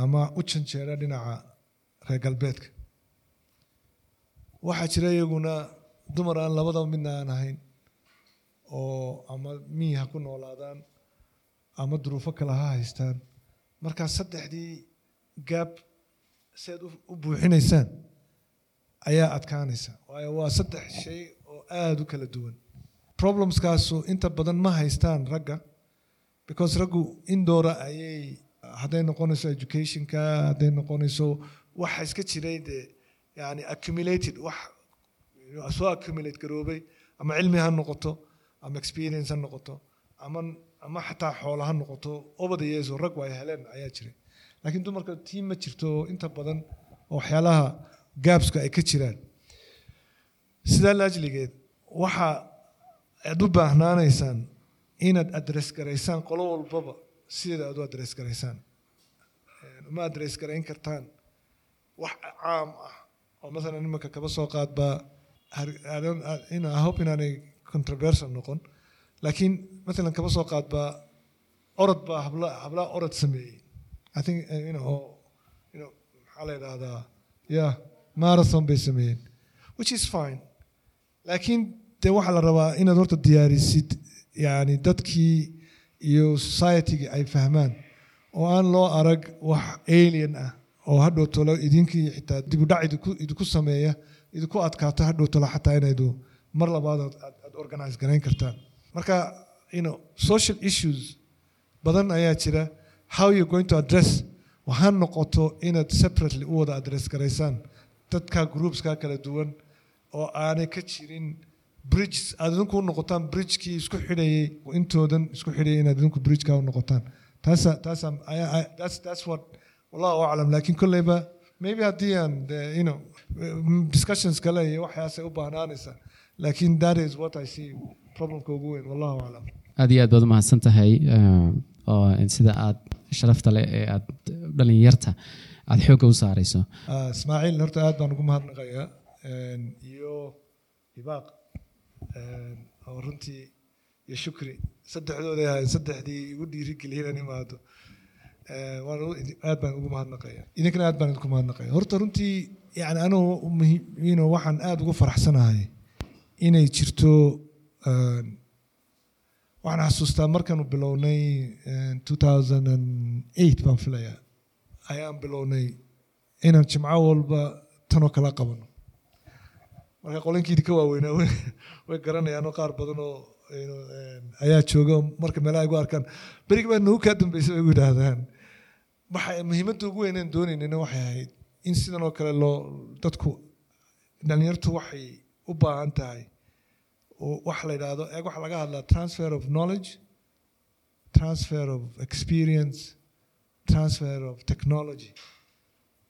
ama u janjeera dhinaca reer galbeedka. Waxaa jira iyaguna dumar aan labadaba midna aan ahayn oo ama miyi ha ku noolaadaan ama duruufo kale ha haystaan. Markaa saddexdii gaab si aad u- buuxinaysaan ayaa adkaanaysa. Waayo waa saddex shay oo aada u kala duwan. Problemskaasu inta badan ma haystaan ragga because raggu indoora ayay hadday noqonayso educationka hadday noqonayso waxa iska jiray dee yani accumulated wax soo accumulate garoobay ama cilmi ha noqoto ama experience ha noqoto ama ama xataa xoola ha noqoto over the years oo rag ay heleen ayaa jiray. Laakiin dumarka tii ma jirto inta badan oo waxyaalaha gaabska ay ka jiraan. Sidaa laajligeed waxa aad u baahnaanaysaan inaad adres garaysaan qolo walbaba sideeda aad u adres garaysaan uma adres garayn kartaan. Wax caam ah oo masalan imanka kaba soo qaad baa har- I don't- I- you know, I hope inaanay controversial noqon. Laakiin masalan kaba soo qaad baa orod baa habla hablaa orod sameeyey. Know maxaa la yidhaahdaa? Yeah marathon bay sameeyeen which is fine. Laakiin dee waxaa la rabaa inaad horta diyaarisid yani dadkii iyo societygii ay fahmaan oo aan loo arag wax alien ah oo hadhow tolo idinkii xitaa dib u dhac idinku sameeya idinku adkaato hadhow tolo xataa inaydu mar labaad aad organize garayn kartaan. Marka social issues badan ayaa jira. How you going to address? Waxaa noqoto inaad separately u wada address garaysaan. Dadka groupska kala duwan oo aanay ka jirin bridges aad idinku u noqotaan bridgekii isku xidhayay intoodan isku xidhayay inaad idinku bridgeka u noqotaan. Taasa taasa that's that's what wallahu aclam laakiin kolleyba maybe haddii aan you know discussions kale iyo waxyaasay u baahnaanaysaa laakiin that is what I see problemka ugu weyn wallahu aclam aad iyo aad baad umahadsan tahay eh, oo sida aad sharafta leh ee aad dhalinyarta aad xoogga u saarayso. Ah, ismaaciil horta aad baan ugu mahadnaqayaa iyo hibaaq oo runtii iyo shukri. Saddexdooday ahayd saddexdii igu dhiirigeliyeen inaan imaado aad baan ugu mahadnaqaya. Idinkana aad baan idinku mahadnaqaya. Horta runtii yani anugu muhiim you know, waxaan aad ugu faraxsanahay inay jirto waxaan xasuustaa markaanu bilownay een, 2008 baan filayaa. Ayaan bilownay inaan jimco walba tanoo kala qabano marka qolinkiidi ka waaweynaa way- way garanayaan oo qaar badan oo ayaa jooga oo marka meelaha igu arkaan. Berigi baa nagu kaa dambeysay bay igu waxa muhiimadda ugu weyneen doonaynana waxay ahayd in sidan oo kale loo dadku dhalinyartu waxay u baahan tahay oo wax la yidhaahdo eeg waxa laga hadlaa transfer of knowledge transfer of experience transfer of technology.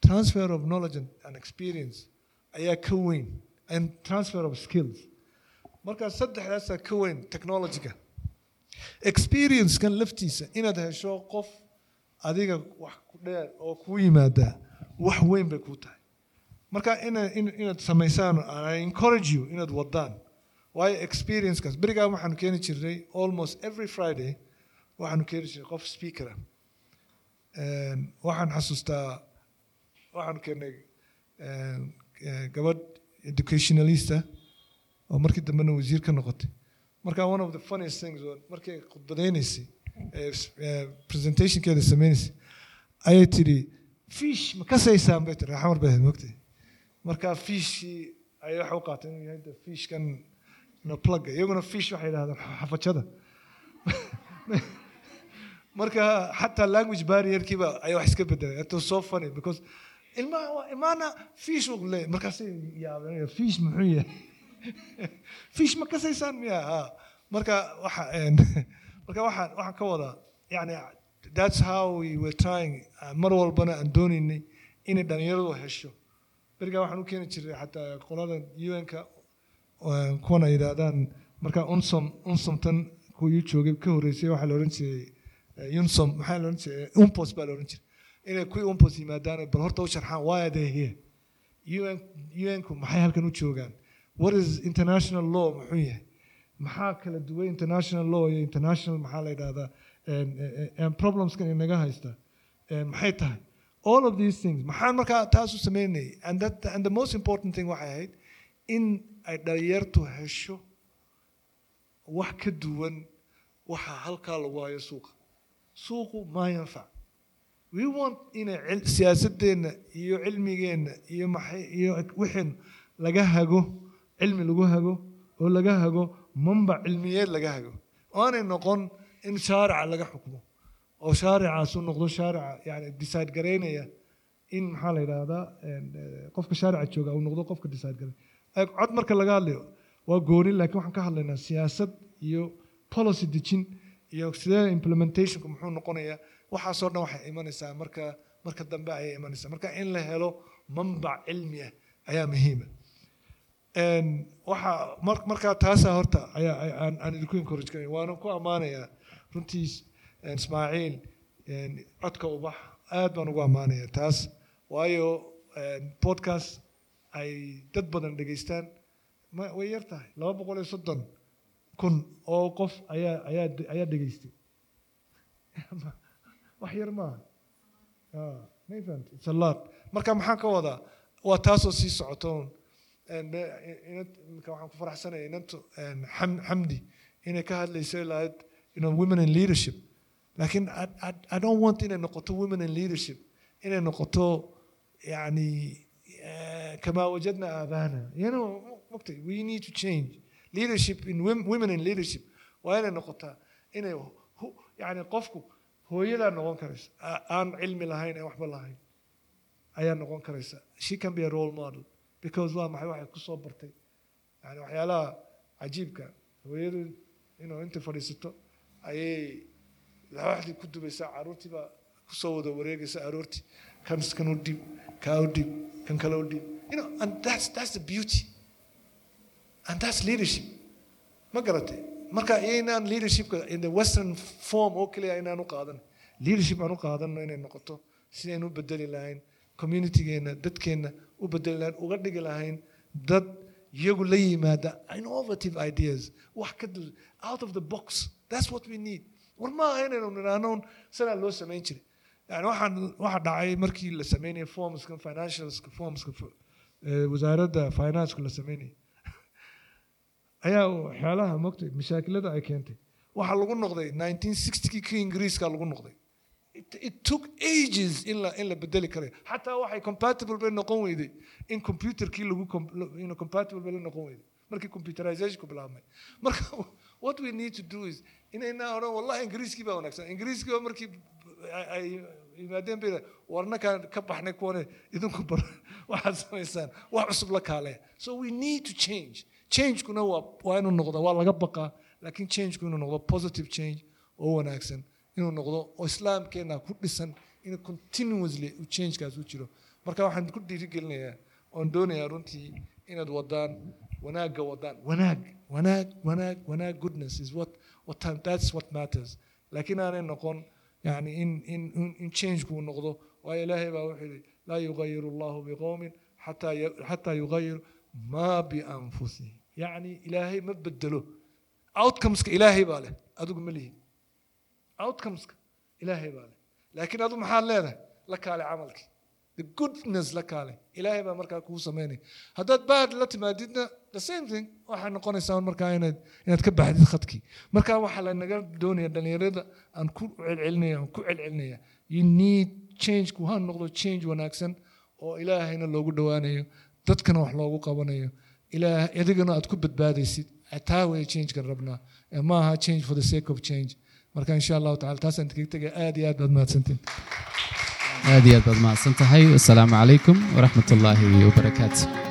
Transfer of knowledge and experience ayaa ka weyn and transfer of skills. Marka saddexdaasaa ka weyn technologyga experience-kan laftiisa inaad hesho qof adiga wax ku dheer oo kuu yimaada wax weyn bay kuu tahay. Marka ina, in, inaad samaysaan encourage you inaad wadaan. Waayo experience-kaas. Berigaa waxaanu keeni jirnay almost every friday waxaanu keeni jirnay qof speakera Een, waxaan xasuustaa waxaanu keenay een, eh, gabadh educationalista oo markii dambena wasiir ka noqotay. Marka one of the funniest things markay khudbadaynaysay s- ee presentationkeeda sameynaysay ayay tidhi fish ma kasaysaan bay tiri xamar bay mogtay marka fishii ayay waxa u qaatay inuu yahay de fishkan no plug iyaguna fish waxay yidhahdaan xafajada. Marka xataa language barrierkiiba ayaa wax iska bedelay it was so funny because imaana fish uu leeyahay markaasay yaabeen fish muxuu yahay fish ma kasaysaan miya marka waxa marka waxaan waxaan ka wadaa yani that's how we were trying uh, mar walbana aan doonaynay inay dhalinyaradu hesho. Berigaa waxaan u keeni jiray xataa qolada un-ka kuwan ay yidhaahdaan marka unsom unsomtan kuwii joogay ka horreysay waxaa la odhan jiray eh, unsom maxaa la odhan jiray umpos baa la odhan jiray inay kuwii umpos yimaadaan bal horta u sharxaan why are they here UN UN-ku maxay halkan u joogaan? What is international law? Muxuu yahay? Maxaa kala duwan international law iyo international maxaa la yidhahdaa problemskan inaga haysta? Maxay tahay? All of these things. Maxaan markaa taas u sameynayay. And, that, and the most important thing waxay ahayd in ay dhalinyartu hesho wax ka duwan waxa halkaa lagu hayo suuqa. Suuqu maa yanfac we want cil- siyaasadeenna iyo cilmigeenna iyo iyo wixin laga hago cilmi lagu hago oo laga hago manbac cilmiyeed laga hago. Oonay noqon in shaarica laga xukmo oo shaaricaas u noqdo shaarica yani decide garaynaya in maxaa la yidhaahdaa eh, qofka shaarica jooga uu noqdo qofka decide garay cod marka laga hadlayo waa gooni laakiin waxaan ka hadlaynaa siyaasad iyo policy dejin iyo sidee implementationku muxuu noqonayaa waxaasoo dhan waxay imanaysaa marka marka dambe ayay imanaysaa. Marka in la helo manbac cilmi ah ayaa muhiima Een, waxa mar- markaa taasaa horta ayaa ay- aan idinku encourage waana ku ammaanayaa runtii ismaaciil codka ubax. Aad baan ugu ammaanayaa taas. Waayo podcast ay dad badan dhegaystaan way yar tahay laba boqol iyo soddon kun oo qof ayaa ayaa ayaa dhegaystay wax yar maaha Ah, marka maxaan ka wadaa? Waa taasoo sii iminka waxaan ku faraxsanaya Xam- xamdi inay ka hadlayso lahayd women in leadership. Laakiin I, don't want inay noqoto women in leadership. Inay noqoto yani eh, kamaa wajadna know okay, we need to change. Leadership in wom- women in leadership. Waa inay noqotaa inay yani qofku hooyadaa noqon karaysa. Aan cilmi lahayn ee waxba lahayn. Ayaa noqon karaysa. She can be a role model because waa maxay waxay ku soo bartay. Yani waxyaalaha cajiibka hooyadu inuu inta fadhiisato ayay laxdii ku dubaysaa caruurtii baa ku soo wada wareegaysa aroortii kan u dhib kaa u dhib kan kale u dhib you know and that's that's the beauty. And that's leadership. Ma garatay marka inaan leadershipka in the western form oo keliya inaan u qaadan. Leadership aan u qaadano inay noqoto sidaynu u bedeli lahayn communitygeena dadkeena u bedeli lahayn uga dhigi lahayn dad iyagu la yimaada innovative ideas wax ka out of the box. That's what we need. War ma aha inaynu nidhaahno sanaa loo samayn jiray. Yani waxaan waxa dhacay markii la sameynayay formska financialska formska eh, wasaaradda financeka la sameynayay ayaa waxyaalaha mogtay mashaakilada ay keentay. Waxaa lagu noqday 1960kii kii ingiriiska lagu noqday. It, took ages in la in la bedeli karay xataa waxay compatible bay noqon weyday. In computerkii lagu compatible bay la noqon weyday. Markii computerizationku bilaabmay. Marka what we need to do is inayna odhan wallahi ingiriiskii baa wanaagsan. Ingiriiskii baa markii ay- yimaadeen bay warna ka ka baxnay kuwane idinku bar waxaad samaysaan wax cusub la kaaleya so we need to change changekuna waa inuu noqdo waa laga baqaa laakiin changeku inuu noqdo positive change oo wanaagsan. Inuu noqdo oo islaamkeena ku dhisan in continuously uu changekaas u jiro. Marka waxaan ku dhiirigelinayaa oon doonayaa runtii inaad wadaan wanaagga wadaan. Wanaag wanaag wanaag wanaag goodness is what what time that's what matters. Laakiin aanay noqon yani in in in- changeku uu noqdo waayo ilaahay baa wuxuu yidhi laa yugayiru allahu biqowmin xataa yugayiru maa bianfusihim yacni ilaahay ma bedelo outcomeska ilaahay baa leh. Adigu ma lihin. Outcomeska ilaahay baa leh. Laakiin adu maxaad leedahay la kaale camalkii. The goodness la kaale. Ilaahay baa markaa kuu samaynaya haddaad bad la timaadidna the same thing waxay noqonaysaa markaa inaad inaad ka baxdid khadkii. Marka waxaa lanaga doonaya dhalinyarada aan ku celcelinaya aan ku celcelinaya. You need change ku ha noqdo change wanaagsan oo ilaahayna loogu dhowaanayo dadkana wax loogu qabanayo ilaah adigana aad ku badbaadaysid taa weeye changekan rabnaa ee ma aha change for the sake of change. Marka insha allahu tacala taasaan kaga tegaya aad iyo aad baad mahadsantiin. Aad iyo aad baad mahadsan tahay wasalaamu calaykum waraxmat ullaahi wabarakaatu